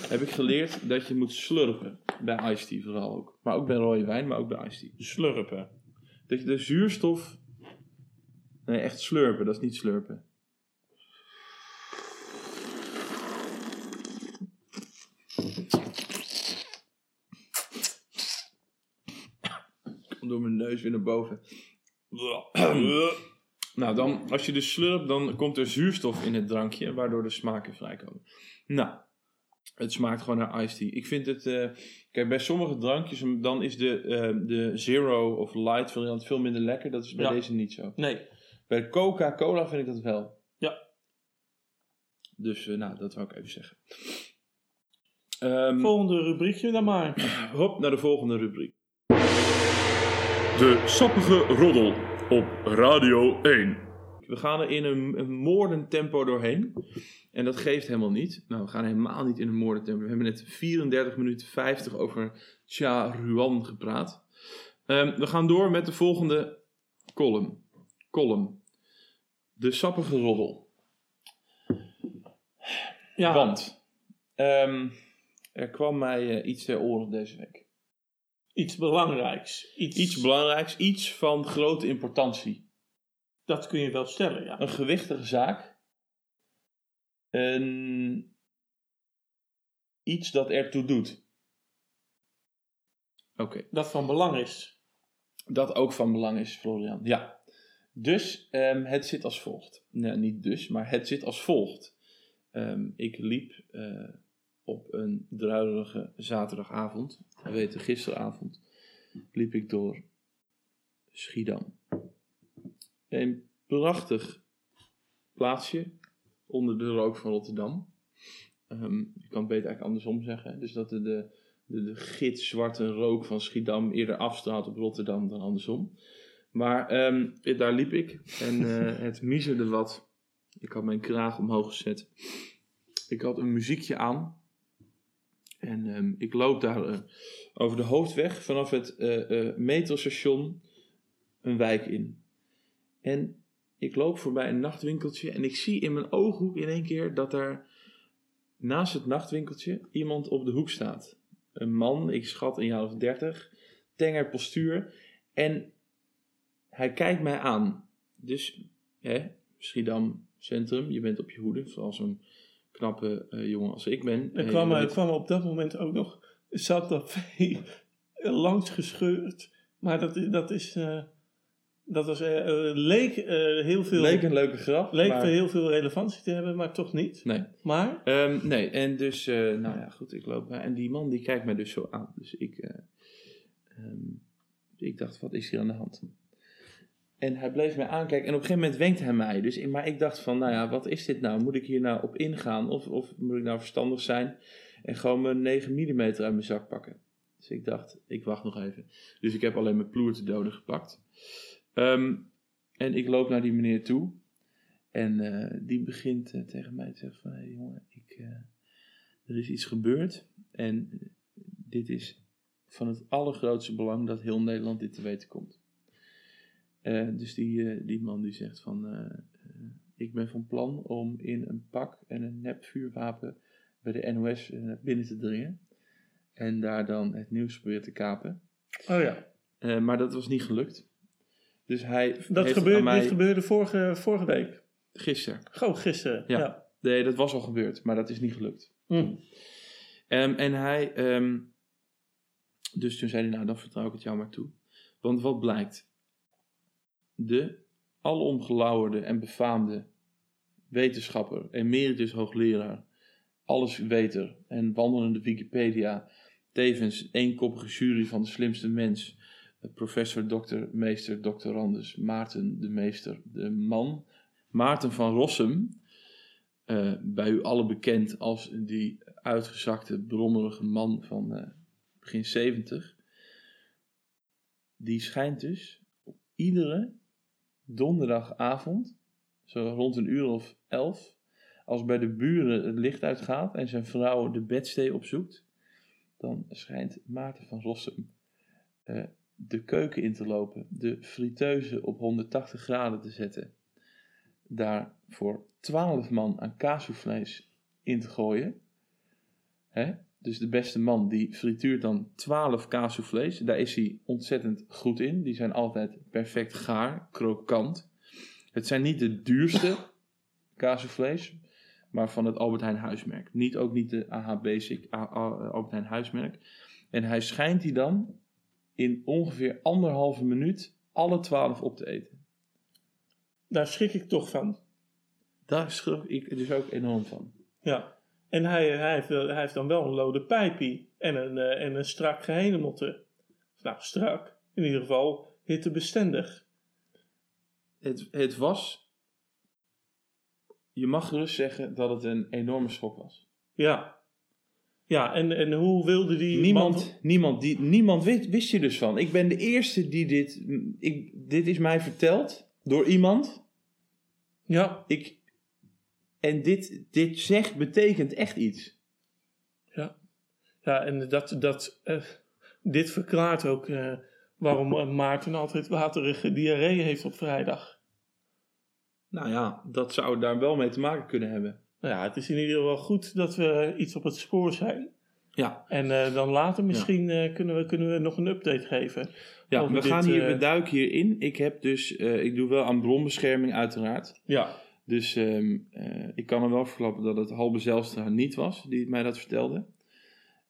heb ik geleerd dat je moet slurpen. Bij iced tea vooral ook. Maar ook bij rode wijn, maar ook bij iced tea. Slurpen. Dat je de zuurstof... Nee, echt slurpen, dat is niet slurpen. Komt door mijn neus weer naar boven. Nou, dan, als je dus slurpt, dan komt er zuurstof in het drankje, waardoor de smaken vrijkomen. Nou, het smaakt gewoon naar iced tea. Ik vind het, eh, kijk, bij sommige drankjes, dan is de, eh, de zero of light variant veel minder lekker. Dat is bij Ja. deze niet zo. Nee. Bij Coca-Cola vind ik dat wel. Ja. Dus, eh, nou, dat wou ik even zeggen. Ehm, Volgende rubriekje dan maar. hop, naar de volgende rubriek. De sappige roddel op Radio 1. We gaan er in een, een moordend tempo doorheen. En dat geeft helemaal niet. Nou, we gaan helemaal niet in een moordend tempo. We hebben net 34 minuten 50 over Cha Ruan gepraat. Ehm, we gaan door met de volgende column. Column. De sappige roddel. Ja, Want ehm, er kwam mij eh, iets ter oren deze week. Iets belangrijks. Iets, Iets belangrijks, iets van grote importantie. dat kun je wel stellen, ja. Een gewichtige zaak. Een... Iets dat ertoe doet. Oké. Dat van belang is. Dat ook van belang is, Florian. Ja. Dus ehm, het zit als volgt. Nee, niet dus, maar het zit als volgt. Ehm, ik liep eh, op een druilerige zaterdagavond. We weten, gisteravond liep ik door Schiedam. Een prachtig plaatsje onder de rook van Rotterdam. Ehm, je kan het beter eigenlijk andersom zeggen. Dus dat de, de, de, de gitzwarte rook van Schiedam eerder afstraalt op Rotterdam dan andersom. Maar ehm, daar liep ik en eh, het miezerde wat. Ik had mijn kraag omhoog gezet. Ik had een muziekje aan. En ehm, ik loop daar eh, over de hoofdweg vanaf het eh, metrostation een wijk in. En ik loop voorbij een nachtwinkeltje en ik zie in mijn ooghoek in één keer dat er naast het nachtwinkeltje iemand op de hoek staat. Een man, ik schat een jaar of dertig, tenger postuur. En hij kijkt mij aan. Dus, hè, Schiedam Centrum, je bent op je hoede, vooral zo'n knappe eh, jongen als ik ben. Er Eh, kwam, er kwam op dat moment ook nog Santa Fe langs gescheurd. Maar dat, dat is... eh, dat was, eh, eh, leek eh, heel veel... Leek een leuke grap. leek maar- heel veel relevantie te hebben, maar toch niet. Nee. Maar... Ehm, nee, en dus, eh, nou ja, goed, ik loop bij. En die man die kijkt mij dus zo aan. Dus ik, eh, ehm, ik dacht, wat is hier aan de hand? En hij bleef mij aankijken en op een gegeven moment wenkt hij mij. Dus, maar ik dacht van, nou ja, wat is dit nou? Moet ik hier nou op ingaan? Of, of moet ik nou verstandig zijn en gewoon mijn 9 mm uit mijn zak pakken? Dus ik dacht, ik wacht nog even. Dus ik heb alleen mijn ploer te doden gepakt. Ehm, en ik loop naar die meneer toe. En eh, die begint eh, tegen mij te zeggen van... Hé jongen, ik, eh, er is iets gebeurd. En dit is van het allergrootste belang dat heel Nederland dit te weten komt. Eh, dus die, eh, die man die zegt van, eh, ik ben van plan om in een pak en een nepvuurwapen bij de NOS binnen te dringen. En daar dan het nieuws proberen te kapen. Oh ja. Maar dat was niet gelukt. Dus hij Dat gebeurde, mij dit gebeurde vorige, vorige week. gisteren. Gewoon gisteren. Ja. Ja. Nee, dat was al gebeurd, maar dat is niet gelukt. Ehm, en hij, ehm, dus toen zei hij, nou dan vertrouw ik het jou maar toe. Want wat blijkt? De alomgelauwerde en befaamde wetenschapper, emeritus hoogleraar, allesweter en wandelende Wikipedia, tevens eenkoppige jury van de slimste mens, professor, dokter, meester, doctorandus, Maarten de meester, de man, Maarten van Rossum, eh, bij u allen bekend als die uitgezakte, brommerige man van eh, begin 70. Die schijnt dus op iedere donderdagavond, zo rond een uur of elf, als bij de buren het licht uitgaat en zijn vrouw de bedstee opzoekt, dan schijnt Maarten van Rossum eh, de keuken in te lopen, de friteuse op 180 graden te zetten, daar voor 12 man aan kaasvlees in te gooien. Hè? Dus de beste man die frituurt dan 12 kaasvlees. Daar is hij ontzettend goed in. Die zijn altijd perfect gaar, krokant. Het zijn niet de duurste kaasvlees, maar van het Albert Heijn huismerk. Niet ook niet de AH Basic Albert Heijn huismerk. En hij schijnt die dan in ongeveer anderhalve minuut alle 12 op te eten. Daar schrik ik toch van. Daar schrok ik dus ook enorm van. Ja. En hij, hij, heeft, hij heeft dan wel een lode pijpie en een, eh, en een strak gehenemotte. Nou, strak. In ieder geval hittebestendig. Het, het was. Je mag gerust zeggen dat het een enorme schok was. Ja. Ja, en, en hoe wilde die Niemand, man- niemand, die, niemand wist, wist je dus van. Ik ben de eerste die dit. Ik, dit is mij verteld door iemand. Ja. Ik, en dit, dit zegt, betekent echt iets. Ja, ja en dat, dat, eh, dit verklaart ook eh, waarom eh, Maarten altijd waterige diarree heeft op vrijdag. Nou ja, dat zou daar wel mee te maken kunnen hebben. Nou ja, het is in ieder geval goed dat we iets op het spoor zijn. Ja, En dan later misschien kunnen, we, kunnen we nog een update geven. ja we, dit, gaan hier, we duiken hierin. Ik heb dus, ik doe wel aan bronbescherming uiteraard. Ja, Dus ehm, eh, ik kan er wel verklappen dat het Halbe Zijlstra niet was die mij dat vertelde.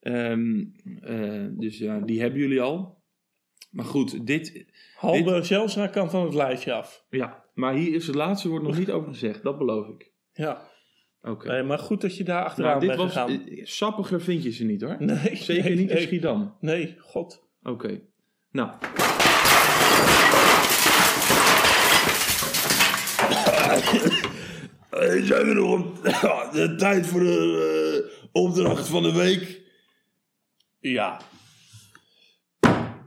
Ehm, eh, dus ja, die hebben jullie al. Maar goed, dit, Halbe Zelstra kan van het lijstje af. ja, maar hier is het laatste woord nog niet over gezegd, dat beloof ik. Ja, Oké. nee, maar goed dat je daar achteraan dit bent was, gegaan. eh, sappiger vind je ze niet hoor. Nee, Zeker nee, niet in. Schiedam. Nee, god. Oké. Nou. Zijn we nog op de tijd voor de eh, opdracht van de week? Ja.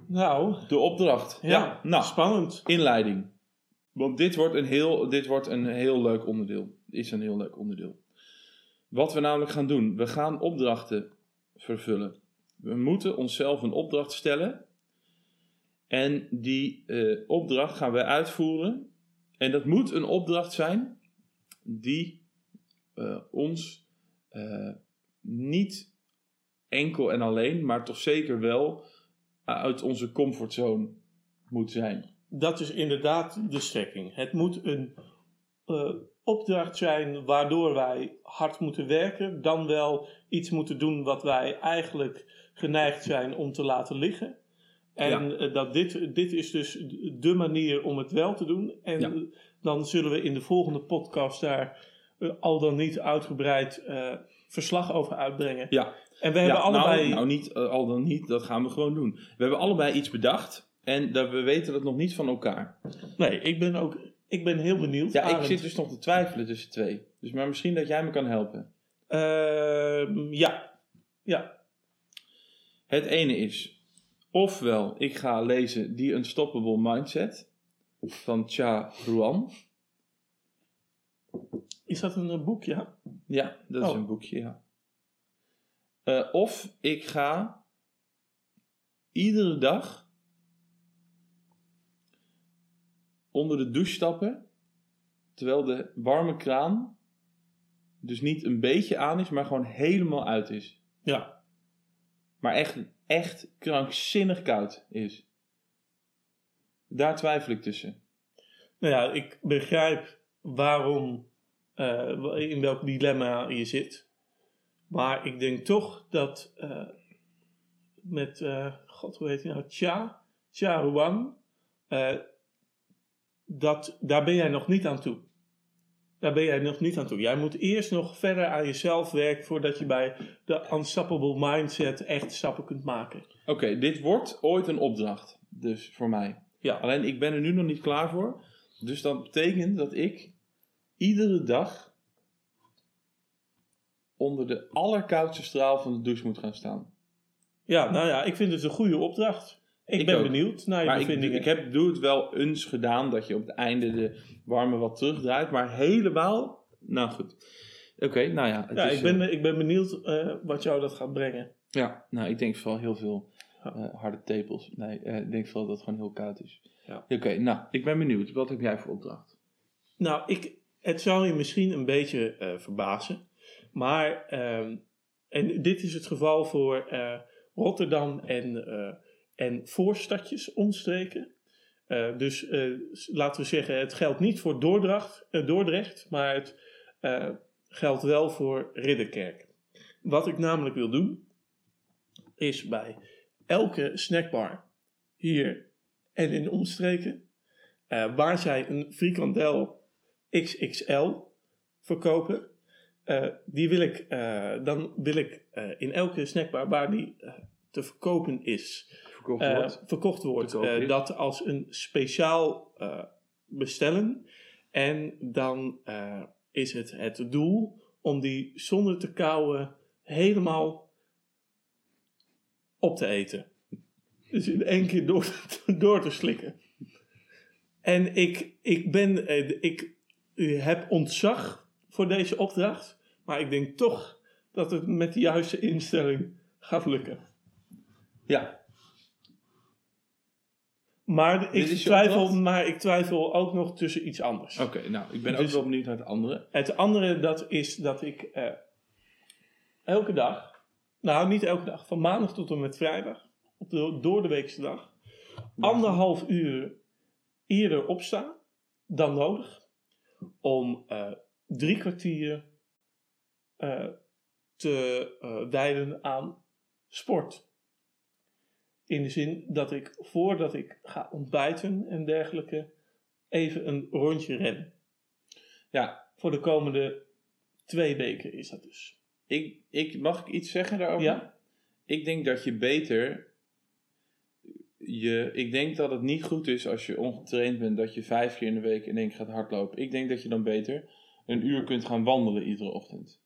Nou, De opdracht. ja, nou, spannend. inleiding. Want dit wordt een heel, dit wordt een heel leuk onderdeel. Is een heel leuk onderdeel. Wat we namelijk gaan doen, we gaan opdrachten vervullen. We moeten onszelf een opdracht stellen. En die eh, opdracht gaan wij uitvoeren. En dat moet een opdracht zijn die eh, ons eh, niet enkel en alleen, maar toch zeker wel uit onze comfortzone moet zijn. Dat is inderdaad de strekking. Het moet een eh, opdracht zijn waardoor wij hard moeten werken, dan wel iets moeten doen wat wij eigenlijk geneigd zijn om te laten liggen. En Ja. eh, dat dit, dit is dus de manier om het wel te doen. En Ja. Dan zullen we in de volgende podcast daar eh, al dan niet uitgebreid eh, verslag over uitbrengen. Ja, En we hebben ja, allebei. Nou, nou niet, eh, al dan niet, dat gaan we gewoon doen. We hebben allebei iets bedacht en dat, we weten het nog niet van elkaar. Nee, ik ben ook. Ik ben heel benieuwd. Ja, ik zit dus nog te twijfelen tussen twee. Dus maar misschien dat jij me kan helpen. Ehm, ja. Ja. Het ene is, ofwel ik ga lezen The Unstoppable Mindset van Cha Ruan. Is dat een eh, boek, ja? Ja, dat is Oh. een boekje, ja. Eh, of ik ga iedere dag onder de douche stappen, terwijl de warme kraan dus niet een beetje aan is, maar gewoon helemaal uit is. Ja. Maar echt, echt krankzinnig koud is. Daar twijfel ik tussen. Nou ja, ik begrijp waarom, eh, in welk dilemma je zit. Maar ik denk toch dat eh, met, eh, god hoe heet hij nou, Cha, Cha Ruan, dat, daar ben jij nog niet aan toe. Daar ben jij nog niet aan toe. Jij moet eerst nog verder aan jezelf werken voordat je bij de unstoppable mindset echt stappen kunt maken. Oké, dit wordt ooit een opdracht. Dus voor mij. Ja. Alleen ik ben er nu nog niet klaar voor. Dus dat betekent dat ik iedere dag onder de allerkoudste straal van de douche moet gaan staan. Ja, nou ja, ik vind het een goede opdracht. Ik, Ik ben ook. benieuwd naar je Maar ik, bevindingen. ik heb, doe het wel eens gedaan dat je op het einde de warme wat terugdraait. Maar helemaal. Nou goed. Oké, nou ja. het ja, is, ik ben, eh, ik ben benieuwd eh, wat jou dat gaat brengen. ja, nou ik denk vooral heel veel eh, harde tepels. Nee, eh, ik denk vooral dat het gewoon heel koud is. Ja. Oké, nou ik ben benieuwd. Wat heb jij voor opdracht? Nou, ik, het zou je misschien een beetje eh, verbazen. Maar, ehm, en dit is het geval voor eh, Rotterdam en, en voorstadjes omstreken. Dus laten we zeggen, het geldt niet voor Dordrecht, Dordrecht maar het geldt wel voor Ridderkerk. Wat ik namelijk wil doen, is bij elke snackbar hier en in de omstreken, eh, waar zij een frikandel XXL verkopen, eh, die wil ik, eh, dan wil ik in elke snackbar waar die te verkopen is, Verkocht wordt. verkocht wordt, dat als een speciaal bestellen. En dan is het het doel om die zonder te kauwen helemaal op te eten. Dus in één keer door, door te slikken. En ik, ik ben, eh, ik heb ontzag voor deze opdracht, maar ik denk toch dat het met de juiste instelling gaat lukken. Ja, Maar ik, twijfel, maar ik twijfel ook nog tussen iets anders. oké. nou, ik ben ook Dus- wel benieuwd naar het andere. Het andere dat is dat ik eh, elke dag, nou niet elke dag, van maandag tot en met vrijdag, op de door de weekse dag, anderhalf uur eerder opsta dan nodig om eh, drie kwartier eh, te eh, wijden aan sport. In de zin dat ik voordat ik ga ontbijten en dergelijke even een rondje ren. Ja, Voor de komende twee weken is dat dus. Ik, ik, mag ik iets zeggen daarover? Ja? Ik denk dat je beter. Je, ik denk dat het niet goed is als je ongetraind bent dat je vijf keer in de week in één keer gaat hardlopen. Ik denk dat je dan beter een uur kunt gaan wandelen iedere ochtend.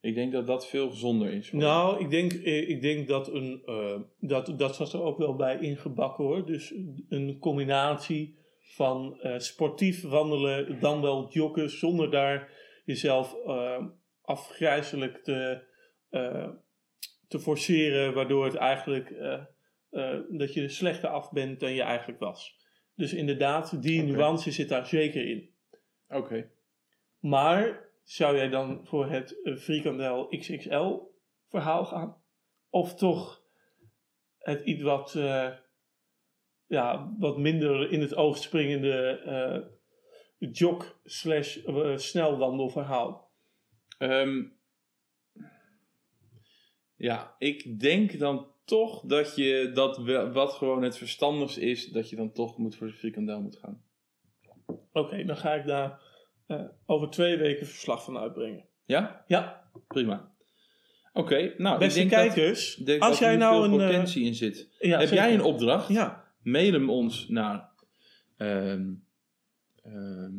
Ik denk dat dat veel gezonder is. Nou, ik denk, eh, ik denk dat een. eh, dat, dat zat er ook wel bij ingebakken hoor. Dus een combinatie van eh, sportief wandelen, dan wel joggen, zonder daar jezelf afgrijzelijk te, eh, te forceren, waardoor het eigenlijk. eh, eh, dat je slechter af bent dan je eigenlijk was. Dus inderdaad, die nuance zit daar zeker in. Oké. Maar zou jij dan voor het frikandel XXL verhaal gaan? Of toch het iets wat, ja, wat minder in het oog springende eh jog slash snelwandelverhaal? Ehm, ja, ik denk dan toch dat je dat wel- wat gewoon het verstandigste is, dat je dan toch moet voor de frikandel moet gaan. Oké, dan ga ik daar eh, over twee weken verslag van uitbrengen. Ja? Ja, Prima. Oké, nou, beste kijkers, dat, als dat jij nou een... eh, potentie in zit. ja, Heb zeker. jij een opdracht? Ja, Mail hem ons naar ehm ehm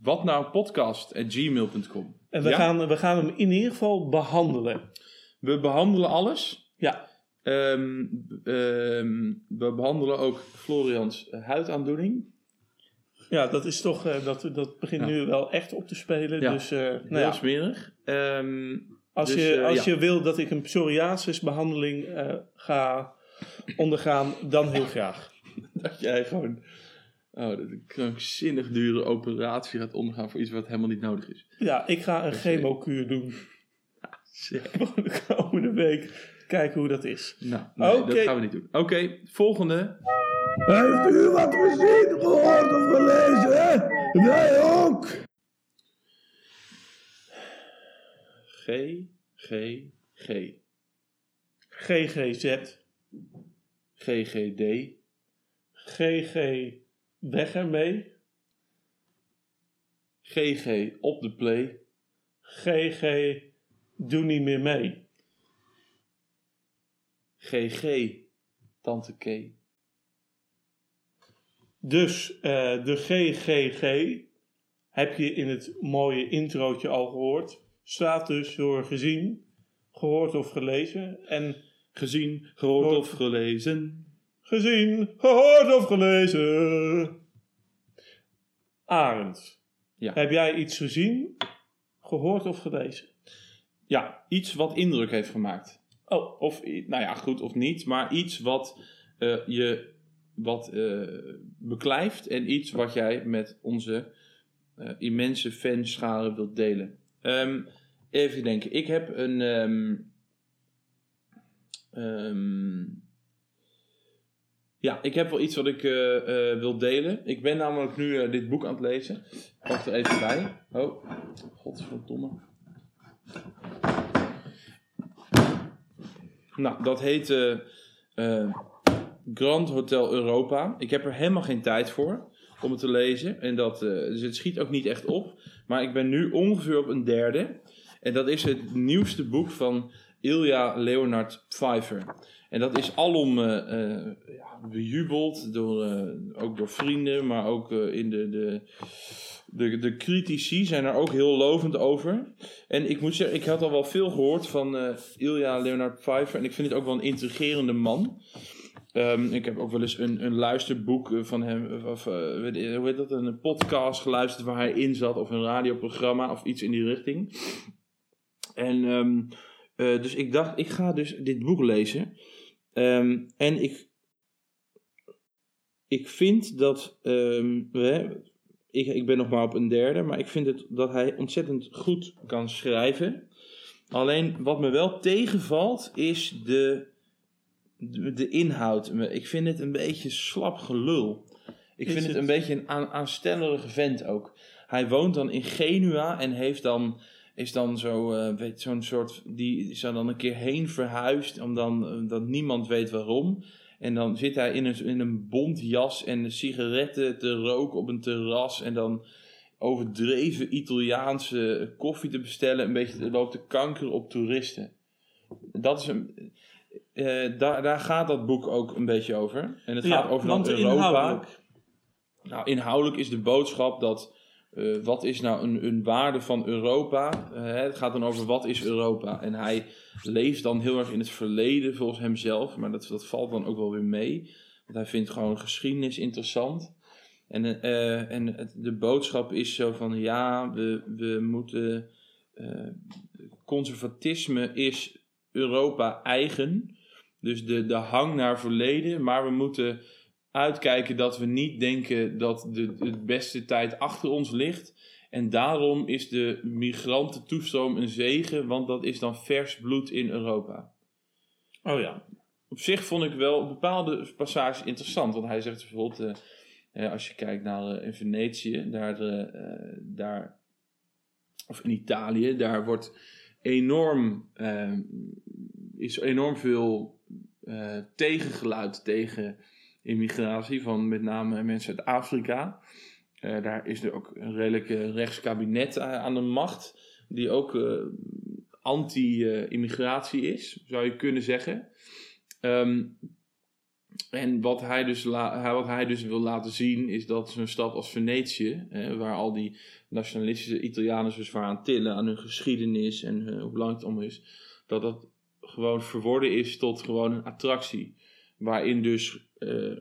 watnoupodcast.gmail.com en we, Ja? gaan, we gaan hem in ieder geval behandelen. We behandelen alles. Ja, Ehm, ehm, we behandelen ook Florians huidaandoening. ja dat is toch, eh, dat, dat begint Ja. nu wel echt op te spelen. Ja. Dus, eh, nou Heel ja. smerig. Ehm, Als, Dus, je, eh, als je wil dat ik een psoriasisbehandeling eh ga ondergaan, dan heel graag. Dat jij gewoon oh, dat een krankzinnig dure operatie gaat ondergaan voor iets wat helemaal niet nodig is. Ja, ik ga een chemokuur doen. De komende week. Kijken hoe dat is. Nou, nee, dat gaan we niet doen. Oké, volgende. Heeft u wat gezien, gehoord of gelezen? Wij ook. G, G, G. GGZ. GGD. GG weg ermee. GG op de play. GG doe niet meer mee. GG Tante K. Dus eh, de GGG heb je in het mooie introotje al gehoord. Staat dus door gezien, gehoord of gelezen. En Gezien, gehoord of gelezen. Gezien, gehoord of gelezen. Arend, Ja. heb jij iets gezien, gehoord of gelezen? Ja, iets wat indruk heeft gemaakt. Oh, Of, nou ja, goed of niet, maar iets wat eh, je wat eh, beklijft en iets wat jij met onze eh, immense fanscharen wilt delen. Ehm, even denken, ik heb een. ehm, ja, ik heb wel iets wat ik eh, eh, wil delen. Ik ben namelijk nu eh, dit boek aan het lezen. Ik pak er even bij. Oh, godverdomme. Nou, dat heet Grand Hotel Europa. Ik heb er helemaal geen tijd voor om het te lezen. En dat, dus het schiet ook niet echt op. Maar ik ben nu ongeveer op een derde. En dat is het nieuwste boek van Ilja Leonard Pfeiffer. En dat is alom eh, eh, ja, bejubeld, door, eh, ook door vrienden, maar ook in de, de, de, de critici zijn er ook heel lovend over. En ik moet zeggen, ik had al wel veel gehoord van Ilja Leonard Pfeiffer. En ik vind het ook wel een intrigerende man. Ehm, ik heb ook wel eens een, een luisterboek van hem, of hoe heet dat, een podcast geluisterd waar hij in zat, of een radioprogramma of iets in die richting. En ehm, eh, dus ik dacht, ik ga dus dit boek lezen. Ehm, en ik, ik vind dat, ehm, we, ik, ik ben nog maar op een derde, maar ik vind het, dat hij ontzettend goed kan schrijven. Alleen wat me wel tegenvalt is de, de, de inhoud. Ik vind het een beetje slap gelul. Ik Is vind het het? een beetje een aan, aanstellerige vent ook. Hij woont dan in Genua en heeft dan, is dan zo, eh, weet zo'n soort, die is dan een keer heen verhuisd, omdat eh, dat niemand weet waarom. En dan zit hij in een, in een bontjas en sigaretten te roken op een terras en dan overdreven Italiaanse koffie te bestellen. Een beetje loopt de kanker op toeristen. Dat is een, eh, daar, daar gaat dat boek ook een beetje over. En het Ja, gaat over Europa. inhoudelijk. Nou, inhoudelijk is de boodschap dat. Eh, wat is nou een, een waarde van Europa? Eh, het gaat dan over wat is Europa. En hij leeft dan heel erg in het verleden volgens hemzelf. Maar dat, dat valt dan ook wel weer mee. Want hij vindt gewoon geschiedenis interessant. En, eh, en de boodschap is zo van ja, we, we moeten. conservatisme is Europa eigen. Dus de, de hang naar verleden. Maar we moeten uitkijken dat we niet denken dat de, de beste tijd achter ons ligt. En daarom is de migrantentoestroom een zegen, want dat is dan vers bloed in Europa. Oh ja. Op zich vond ik wel bepaalde passages interessant. Want hij zegt bijvoorbeeld, eh, eh, als je kijkt naar eh, in Venetië, daar, daar, of in Italië, daar wordt enorm, is enorm veel tegengeluid tegen immigratie van met name mensen uit Afrika. Eh, daar is er ook een redelijk eh, rechtskabinet a- aan de macht, die ook eh, anti-immigratie is, zou je kunnen zeggen. Ehm, en wat hij, dus hij- dus wil laten zien is dat zo'n stad als Venetië, eh, waar al die nationalistische Italianen dus waar aan tillen, aan hun geschiedenis en eh, hoe belangrijk het allemaal is, dat dat gewoon verworden is tot gewoon een attractie. Waarin dus eh, eh,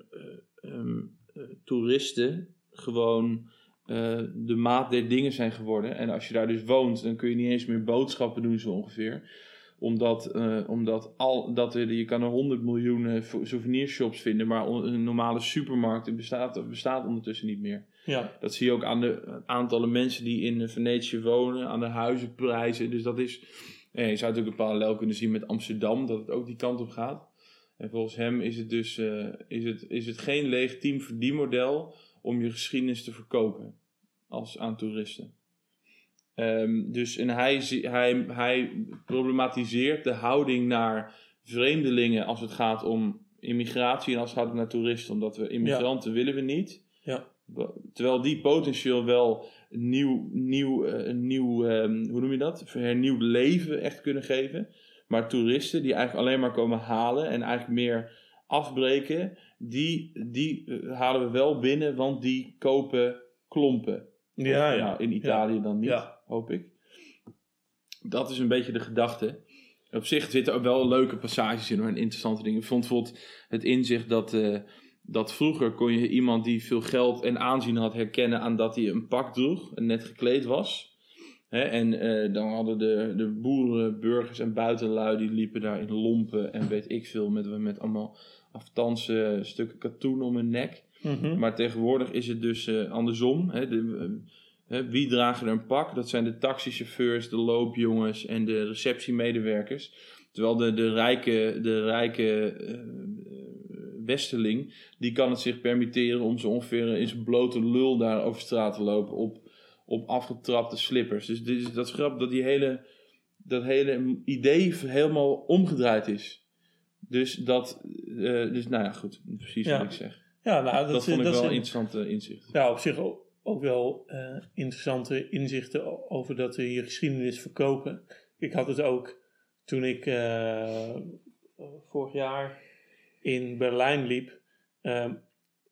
ehm, eh, toeristen gewoon de maat der dingen zijn geworden. En als je daar dus woont, dan kun je niet eens meer boodschappen doen zo ongeveer Omdat, omdat al, dat er, je kan er 100 miljoen souvenirshops vinden, maar een normale supermarkt bestaat, bestaat ondertussen niet meer. Ja. Dat zie je ook aan de aantallen mensen die in Venetië wonen, aan de huizenprijzen. Dus dat is. eh, je zou natuurlijk een parallel kunnen zien met Amsterdam, dat het ook die kant op gaat. En volgens hem is het dus eh, is het, is het geen legitiem verdienmodel om je geschiedenis te verkopen als aan toeristen. Ehm, dus en hij, hij, hij problematiseert de houding naar vreemdelingen als het gaat om immigratie en als het gaat naar toeristen. Omdat we immigranten willen we niet. Ja. Terwijl die potentieel wel nieuw, nieuw, een nieuw ehm, hoe noem je dat? Hernieuwd leven echt kunnen geven. Maar toeristen die eigenlijk alleen maar komen halen en eigenlijk meer afbreken, die, die eh, halen we wel binnen, want die kopen klompen. Ja, ja. Nou, in Italië dan niet, Ja. hoop ik. Dat is een beetje de gedachte. Op zich zitten er wel leuke passages in en interessante dingen. Ik vond bijvoorbeeld het inzicht dat, eh, dat vroeger kon je iemand die veel geld en aanzien had herkennen aan dat hij een pak droeg en net gekleed was. En eh, dan hadden de, de boeren, burgers en buitenlui die liepen daar in lompen en weet ik veel met, met allemaal aftanse stukken katoen om hun nek. Mhm. Maar tegenwoordig is het dus eh, andersom. De, eh, wie dragen er een pak? Dat zijn de taxichauffeurs, de loopjongens en de receptiemedewerkers. Terwijl de, de rijke, de rijke westerling, die kan het zich permitteren om zo ongeveer in zijn blote lul daar over straat te lopen op, op afgetrapte slippers. Dus dat is grappig dat die hele, dat hele idee helemaal omgedraaid is. Dus dat, eh, dus nou ja, goed, precies Ja. wat ik zeg. Ja, nou, dat, Dat vond ik dat wel een interessante inzicht. Ja, op zich ook, ook wel eh, interessante inzichten over dat we hier geschiedenis verkopen. Ik had het ook toen ik eh, vorig jaar in Berlijn liep. Ehm,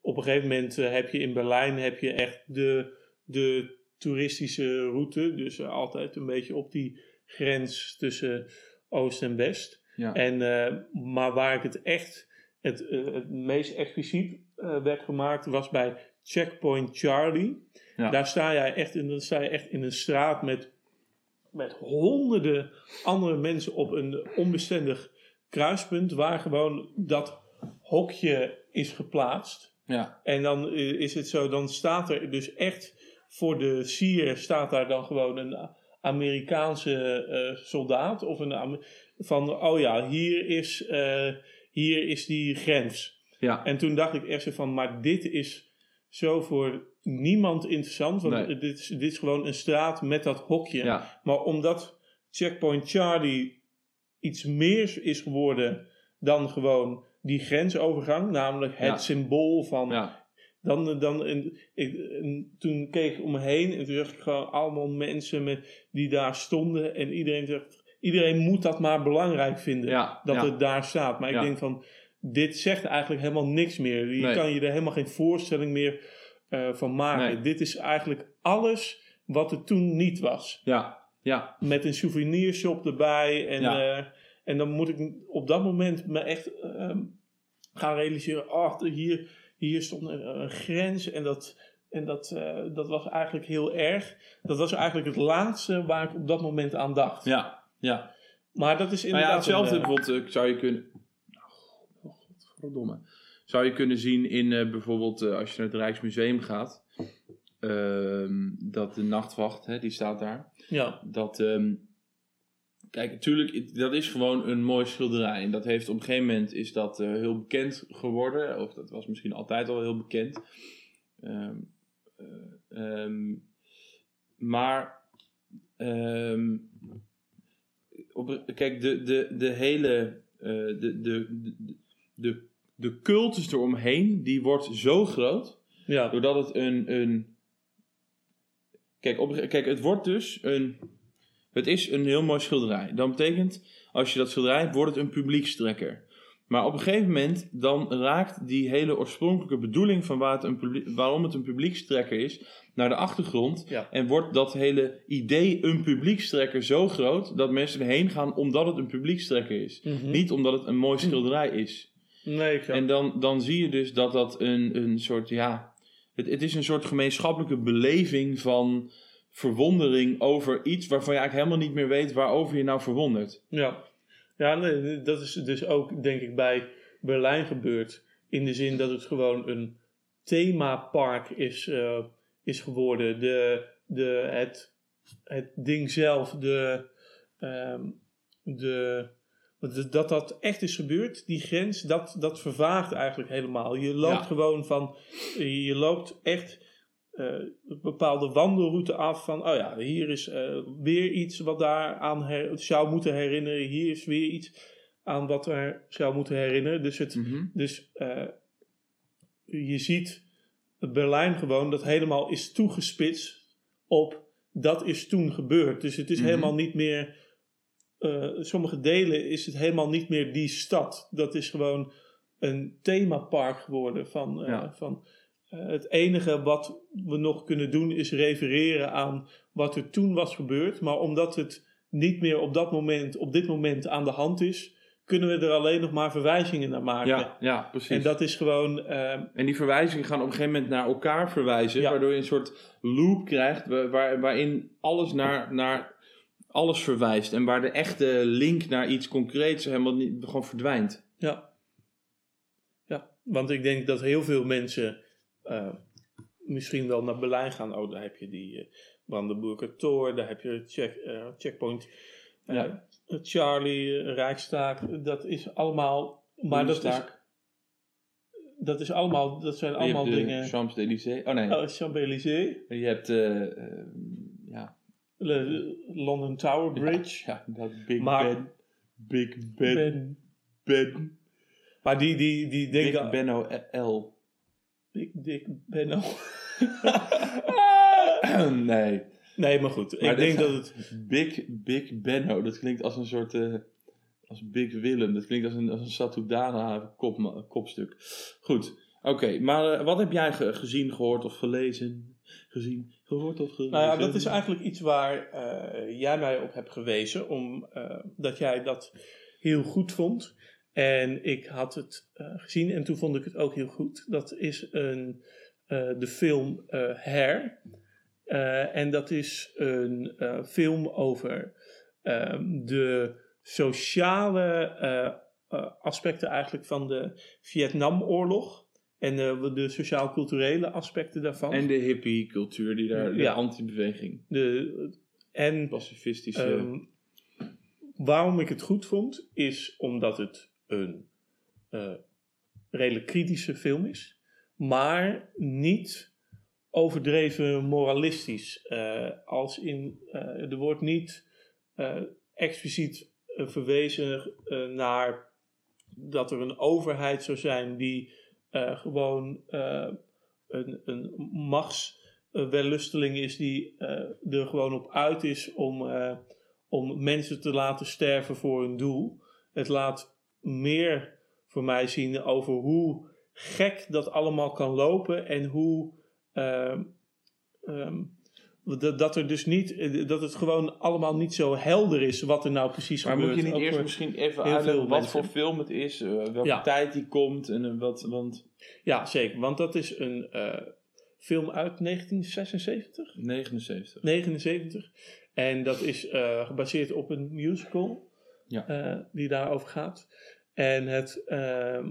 op een gegeven moment heb je in Berlijn heb je echt de, de toeristische route. Dus eh, altijd een beetje op die grens tussen Oost en West. Ja. En, eh, maar waar ik het echt het, eh, het meest expliciet werd gemaakt was bij Checkpoint Charlie. Ja. Daar sta jij echt in, dan sta je echt in een straat met, met honderden andere mensen op een onbestendig kruispunt waar gewoon dat hokje is geplaatst. Ja. En dan is het zo, dan staat er dus echt voor de sier staat daar dan gewoon een Amerikaanse eh, soldaat of een van oh ja, hier is, eh, hier is die grens. Ja. En toen dacht ik echt zo van, maar dit is zo voor niemand interessant, want Nee. dit, is, dit is gewoon een straat met dat hokje. Ja. Maar omdat Checkpoint Charlie iets meer is geworden dan gewoon die grensovergang, namelijk het Ja. symbool van. Dan, dan, en, toen keek ik om me heen en toen zag ik gewoon allemaal mensen met, die daar stonden. En iedereen zegt, iedereen moet dat maar belangrijk vinden Ja, dat ja. het daar staat. Maar ik denk van, dit zegt eigenlijk helemaal niks meer. Je Nee. kan je er helemaal geen voorstelling meer eh, van maken. Nee. Dit is eigenlijk alles wat er toen niet was. Ja. Ja. Met een souvenirshop erbij. En, Ja. eh, en dan moet ik op dat moment me echt ehm, gaan realiseren. Oh, hier, hier stond een, een grens. En, dat, en dat, eh, dat was eigenlijk heel erg. Dat was eigenlijk het laatste waar ik op dat moment aan dacht. Ja. Ja. Maar dat is inderdaad... ja, hetzelfde een, eh, bijvoorbeeld eh, zou je kunnen... Oh, godverdomme. Zou je kunnen zien in bijvoorbeeld als je naar het Rijksmuseum gaat. ehm, dat de nachtwacht, hè, die staat daar. Ja. Dat, ehm, kijk, natuurlijk, dat is gewoon een mooi schilderij. En dat heeft op een gegeven moment is dat eh, heel bekend geworden. Of dat was misschien altijd al heel bekend. Ehm, eh, ehm, maar, ehm, op, kijk, de, de, de hele, eh, de, de, de, de, de cultus eromheen, die wordt zo groot. Ja. Doordat het een, een Kijk, op, kijk, het wordt dus een. Het is een heel mooi schilderij. Dat betekent, als je dat schilderij hebt, wordt het een publiekstrekker. Maar op een gegeven moment, dan raakt die hele oorspronkelijke bedoeling van waar het een publiek, waarom het een publiekstrekker is, naar de achtergrond. Ja. En wordt dat hele idee een publiekstrekker zo groot, dat mensen erheen gaan omdat het een publiekstrekker is. Mhm. Niet omdat het een mooi schilderij is. Nee, ik En dan, dan zie je dus dat dat een, een soort, ja, het, het is een soort gemeenschappelijke beleving van verwondering over iets waarvan je eigenlijk helemaal niet meer weet waarover je nou verwondert. Ja. Ja, nee, dat is dus ook, denk ik, bij Berlijn gebeurd. In de zin dat het gewoon een themapark is, eh, is geworden. De, de, het, het ding zelf, de, ehm, de, dat- dat echt is gebeurd, die grens, dat, dat vervaagt eigenlijk helemaal. Je loopt Ja. gewoon van, je loopt echt een bepaalde wandelroute af van, oh ja, hier is eh, weer iets wat daar aan her- zou moeten herinneren. Hier is weer iets aan wat er zou moeten herinneren. Dus, het, Mhm. dus eh, je ziet Berlijn gewoon dat helemaal is toegespitst op dat is toen gebeurd. Dus het is Mhm. helemaal niet meer, eh, sommige delen is het helemaal niet meer die stad. Dat is gewoon een themapark geworden van, eh, Ja. van eh, het enige wat we nog kunnen doen is refereren aan wat er toen was gebeurd. Maar omdat het niet meer op dat moment, op dit moment aan de hand is, kunnen we er alleen nog maar verwijzingen naar maken. Ja, ja, precies. En dat is gewoon. eh, En die verwijzingen gaan op een gegeven moment naar elkaar verwijzen, Ja. waardoor je een soort loop krijgt wa- waar, waarin alles naar, naar alles verwijst en waar de echte link naar iets concreets helemaal niet, gewoon verdwijnt. ja. ja, want ik denk dat heel veel mensen eh, misschien wel naar Berlijn gaan. Oh, daar heb je die eh Brandenburger Tor, daar heb je check, eh, Checkpoint. Ja. Charlie, Rijkstaak, dat is allemaal. Maar dat is, dat is allemaal, dat zijn Je allemaal hebt de dingen. Champs-Élysées. Oh nee. Oh, Champs-Élysées, Je hebt ja. London Tower Bridge. Ja, dat Big Maar- Ben. Big Ben. Ben. Ben. Maar die, die, die Big denken. Benno L. Big Dick Benno. nee. nee, maar goed. Maar ik denk dat het. Big, Big Benno, dat klinkt als een soort. eh, als Big Willem. Dat klinkt als een, als een Satudana kop, kopstuk. Goed, oké. maar eh, wat heb jij ge- gezien, gehoord of gelezen? Gezien, gehoord of gelezen? Nou ja, dat is eigenlijk iets waar eh, jij mij op hebt gewezen. Omdat dat jij dat heel goed vond. En ik had het eh, gezien en toen vond ik het ook heel goed. Dat is een, eh, de film eh Hair. En dat is een film over ehm, de sociale aspecten eigenlijk van de Vietnamoorlog. En de sociaal-culturele aspecten daarvan. En de hippie-cultuur, die daar, de Ja. anti-beweging. De, en Pacifistische. Ehm, waarom ik het goed vond, is omdat het een eh, redelijk kritische film is, maar niet overdreven moralistisch. Eh, als in, eh, er wordt niet expliciet verwezen naar dat er een overheid zou zijn die gewoon een, een machtswellusteling is die er gewoon op uit is om, om mensen te laten sterven voor een doel. Het laat meer voor mij zien over hoe gek dat allemaal kan lopen en hoe ehm, ehm, dat, dat er dus niet, eh, dat het gewoon allemaal niet zo helder is wat er nou precies maar gebeurt. moet je niet eerst misschien even uitleggen wat voor film het is, eh, welke Ja. tijd die komt en eh, wat, want Ja, zeker, want dat is een film uit 1976. 79. 79. En dat is gebaseerd op een musical Ja. die daarover gaat. En het, ehm,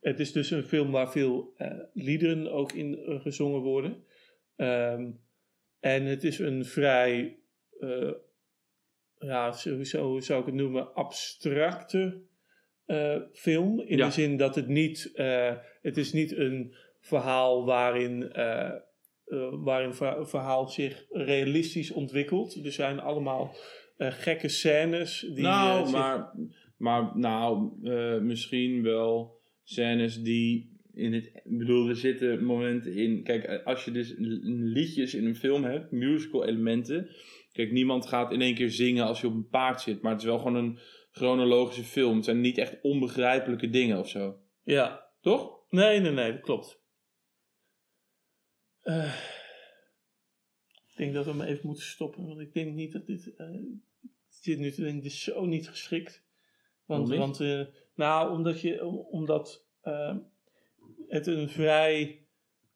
het is dus een film waar veel eh, liederen ook in eh, gezongen worden. Ehm, en het is een vrij, eh, ja, sowieso zou ik het noemen, abstracte film. In Ja. de zin dat het niet, het is niet een verhaal waarin, waarin het verhaal zich realistisch ontwikkelt. Er zijn allemaal gekke scènes. Die, nou, zich- maar, maar nou, eh, misschien wel scènes die in het... Ik bedoel, er zitten momenten in... Kijk, eh, als je dus liedjes in een film hebt, musical elementen... Kijk, niemand gaat in één keer zingen als je op een paard zit. Maar het is wel gewoon een chronologische film. Het zijn niet echt onbegrijpelijke dingen of zo. Ja. Toch? Nee, nee, nee, dat klopt. Eh, ik denk dat we hem even moeten stoppen, want ik denk niet dat dit. eh ik zit nu te denken, dit is zo niet geschikt. Want, want eh, nou, omdat, je, omdat eh, het een vrij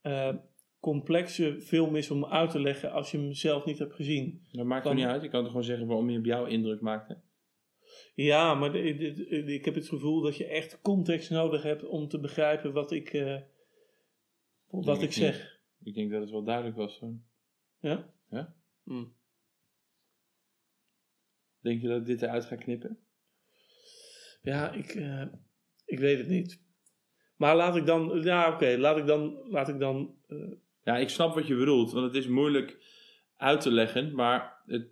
eh, complexe film is om uit te leggen als je hem zelf niet hebt gezien. Dat maakt Dan- er niet uit. Je kan toch gewoon zeggen waarom je op jou indruk maakte. Ja, maar de- de- de- ik heb het gevoel dat je echt context nodig hebt om te begrijpen wat ik, eh, wat ik ik zeg. Ik denk dat het wel duidelijk was. Hoor. Ja? Ja? Hm. Denk je dat ik dit eruit ga knippen? Ja, ik, eh, ik weet het niet. Maar laat ik dan, ja oké, laat ik dan, laat ik dan, eh, Ja, ik snap wat je bedoelt, want het is moeilijk uit te leggen, maar het,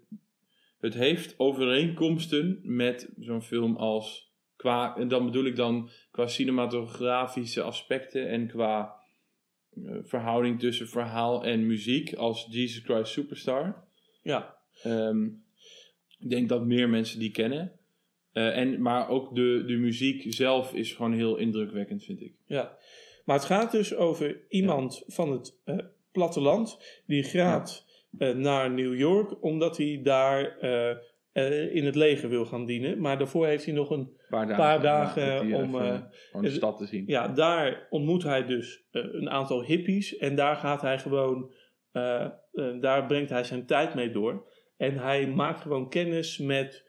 het heeft overeenkomsten met zo'n film als qua, en dan bedoel ik dan qua cinematografische aspecten en qua eh, verhouding tussen verhaal en muziek als Jesus Christ Superstar. ja, Ehm, ik denk dat meer mensen die kennen. Eh, en, maar ook de, de muziek zelf is gewoon heel indrukwekkend, vind ik. ja. Maar het gaat dus over iemand van het eh, platteland die gaat eh, naar New York omdat hij daar in het leger wil gaan dienen. Maar daarvoor heeft hij nog een Paar dagen, paar dagen om... gewoon de stad te zien. Ja, daar ontmoet hij dus een aantal hippies en daar gaat hij gewoon, daar brengt hij zijn tijd mee door. En hij maakt gewoon kennis met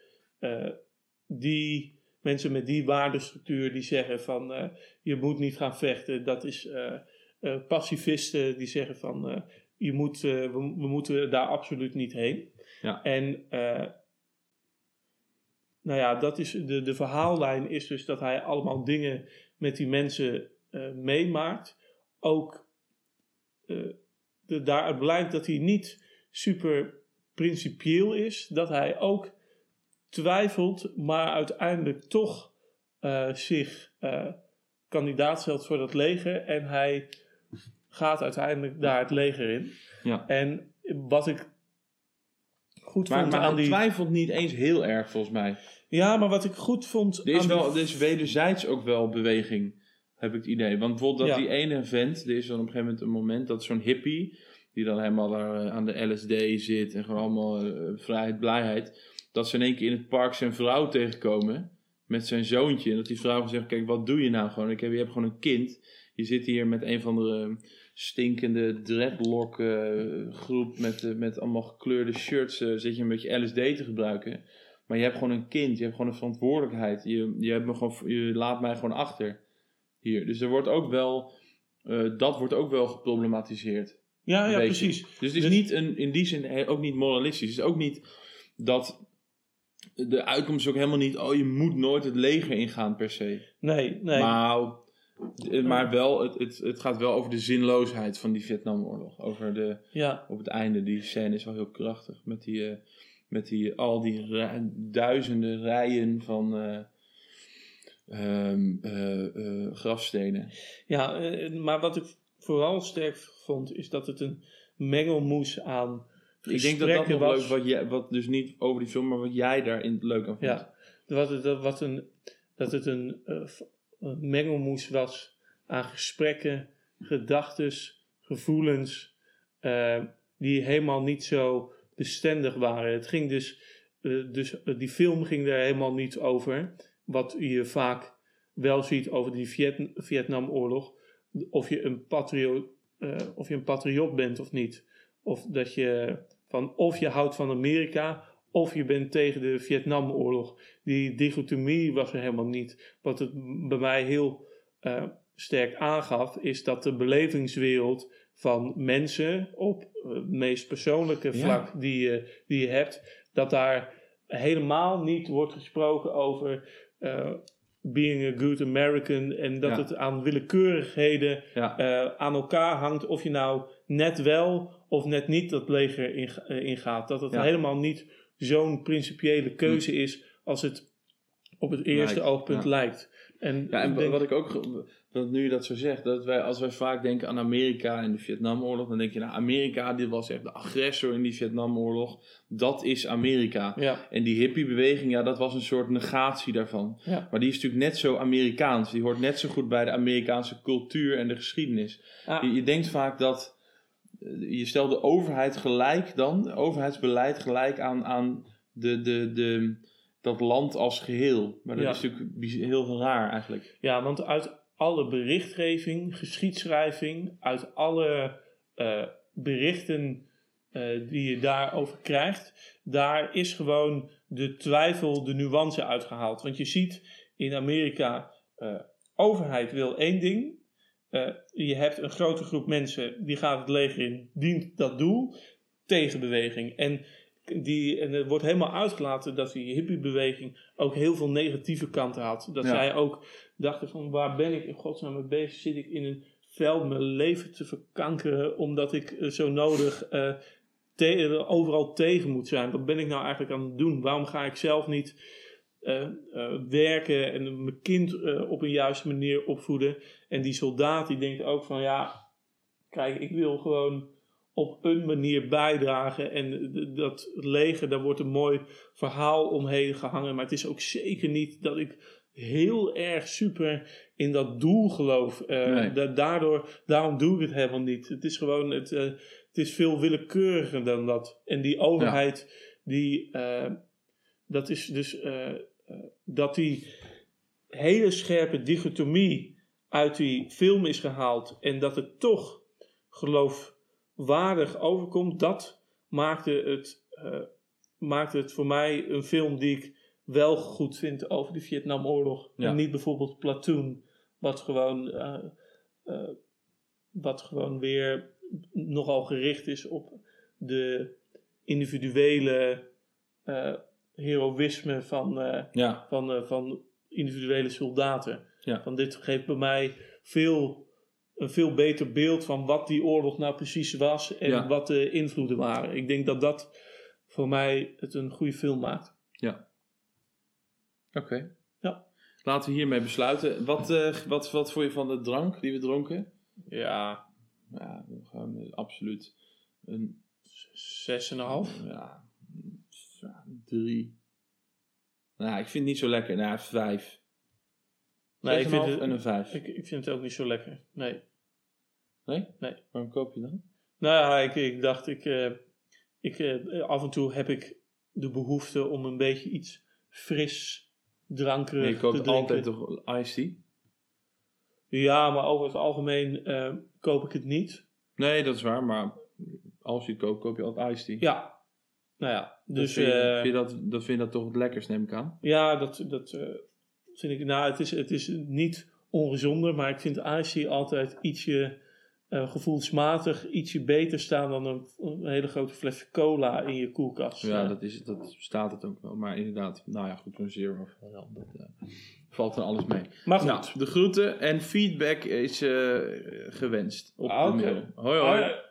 die mensen met die waardestructuur die zeggen van eh, je moet niet gaan vechten. Dat is eh, pacifisten die zeggen van je moet, we, we moeten daar absoluut niet heen. Ja. En nou ja, dat is de, de verhaallijn is dus dat hij allemaal dingen met die mensen meemaakt. Ook de, daaruit blijkt dat hij niet super principieel is. Dat hij ook twijfelt, maar uiteindelijk toch eh, zich eh, kandidaat stelt voor dat leger. En hij gaat uiteindelijk daar het leger in. Ja. En wat ik goed Maar, vond maar aan hij die... twijfelt niet eens heel erg, volgens mij. Ja, maar wat ik goed vond Er is, aan wel, die- er is wederzijds ook wel beweging, heb ik het idee. Want bijvoorbeeld dat Ja. die ene vent, er is dan op een gegeven moment een moment dat zo'n hippie, die dan helemaal daar eh, aan de LSD zit en gewoon allemaal vrijheid, blijheid, dat ze in één keer in het park zijn vrouw tegenkomen met zijn zoontje. En dat die vrouw zegt, kijk, wat doe je nou gewoon? Ik heb, je hebt gewoon een kind. Je zit hier met een van de stinkende dreadlock eh, groep met, eh, met allemaal gekleurde shirts. eh, zit je een beetje LSD te gebruiken. Maar je hebt gewoon een kind, je hebt gewoon een verantwoordelijkheid. Je, je, hebt me gewoon, je laat mij gewoon achter hier. Dus er wordt ook wel, dat wordt ook wel geproblematiseerd. Ja, ja, beetje. precies. Dus het is niet een, in die zin ook niet moralistisch. Het is ook niet dat de uitkomst is ook helemaal niet, oh je moet nooit het leger ingaan per se. Nee, nee. Maar, eh, maar wel, het, het, het gaat wel over de zinloosheid van die Vietnamoorlog. Over de, Ja. op het einde, die scène is wel heel krachtig. Met, die, eh, met die, al die duizenden rijen van eh, grafstenen. Ja, maar wat ik vooral sterk vond, is dat het een mengelmoes aan Ik denk dat dat nog was. leuk, wat, jij, wat dus niet over die film, maar wat jij daarin leuk aan vond. Ja, wat het, dat, wat een, dat het een, eh, een mengelmoes was aan gesprekken, gedachtes, gevoelens, eh, die helemaal niet zo bestendig waren. Het ging dus, eh, dus die film ging daar helemaal niet over, wat je vaak wel ziet over die Viet- Vietnamoorlog, of je een patriot, of je een patriot bent of niet. Of dat je van of je houdt van Amerika of je bent tegen de Vietnamoorlog. Die dichotomie was er helemaal niet. Wat het bij mij heel eh, sterk aangaf, is dat de belevingswereld van mensen op eh, het meest persoonlijke Ja. vlak die, je, die je hebt, dat daar helemaal niet wordt gesproken over eh, being a good American en dat Ja. het aan willekeurigheden Ja. aan elkaar hangt of je nou net wel of net niet dat leger eh, ingaat. Dat het Ja. helemaal niet zo'n principiële keuze is als het op het eerste Lijkt, oogpunt ja. lijkt. En, Ja, en denk- wat ik ook, dat nu je dat zo zegt, dat wij, als wij vaak denken aan Amerika en de Vietnamoorlog, dan denk je, nou, Amerika, dit was echt de agressor in die Vietnamoorlog, dat is Amerika. Ja. En die hippiebeweging, ja, dat was een soort negatie daarvan. Ja. Maar die is natuurlijk net zo Amerikaans, die hoort net zo goed bij de Amerikaanse cultuur en de geschiedenis. Ja. Je, je denkt vaak dat, je stelt de overheid gelijk dan, overheidsbeleid gelijk aan, aan de, de, de, dat land als geheel. Maar dat Ja. is natuurlijk heel raar eigenlijk. Ja, want uit alle berichtgeving, geschiedschrijving, uit alle eh, berichten eh, die je daarover krijgt, daar is gewoon de twijfel, de nuance uitgehaald. Want je ziet in Amerika, eh, overheid wil één ding. Eh, je hebt een grote groep mensen die gaat het leger in, dient dat doel, tegenbeweging. En, die, en er wordt helemaal uitgelaten dat die hippiebeweging ook heel veel negatieve kanten had. Dat Ja. zij ook dachten van waar ben ik in godsnaam mee bezig? Zit ik in een veld mijn leven te verkankeren omdat ik eh, zo nodig eh, te- overal tegen moet zijn? Wat ben ik nou eigenlijk aan het doen? Waarom ga ik zelf niet eh, eh, werken en mijn kind eh, op een juiste manier opvoeden? En die soldaat die denkt ook van ja, kijk, ik wil gewoon op een manier bijdragen. En dat leger, daar wordt een mooi verhaal omheen gehangen. Maar het is ook zeker niet dat ik heel erg super in dat doel geloof. Nee. da- daardoor, daarom doe ik het helemaal niet. Het is gewoon, het, het is veel willekeuriger dan dat. En die overheid, die, dat is dus eh, eh, dat die hele scherpe dichotomie uit die film is gehaald en dat het toch geloofwaardig overkomt, dat maakte het, eh, maakte het voor mij een film die ik wel goed vind over de Vietnamoorlog. Ja. En niet bijvoorbeeld Platoon, wat gewoon, wat gewoon weer nogal gericht is op de individuele heroïsme van, eh, Ja, van, eh, van individuele soldaten. Ja. Van dit geeft bij mij veel, een veel beter beeld van wat die oorlog nou precies was en Ja. wat de invloeden waren. Ik denk dat dat voor mij het een goede film maakt. oké. Ja. Laten we hiermee besluiten. Wat, eh, wat, wat vond je van de drank die we dronken? Ja, Ja, gewoon absoluut een 6,5. ja, ja, drie. Nou, ik vind het niet zo lekker. Nou, vijf. Nee, ik vind, 6,5 het, en een vijf. ik, ik vind het ook niet zo lekker. Nee. Nee? Nee. Waarom koop je dan? Nou ja, ik, ik dacht, ik, eh, ik, eh, af en toe heb ik de behoefte om een beetje iets fris, drankerig je te koopt altijd toch iced tea? Ja, maar over het algemeen eh, koop ik het niet. Nee, dat is waar, maar als je het koopt, koop je altijd iced tea. Ja. Nou ja, Dus dus vind je, eh, vind je dat, dat vind je dat toch het lekkerst, neem ik aan? ja, dat, dat eh, vind ik. Nou, het is, het is niet ongezonder, maar ik vind IC altijd ietsje eh, gevoelsmatig ietsje beter staan dan een, een hele grote fles cola in je koelkast. Ja, Eh, dat, is, dat staat het ook wel. Maar inderdaad, nou ja, goed, een zero. wel, Dat eh, valt er alles mee. Maar goed. Nou, de groeten en feedback is eh, gewenst op Ah, de oké. mail. Hoi hoi. Ah, ja.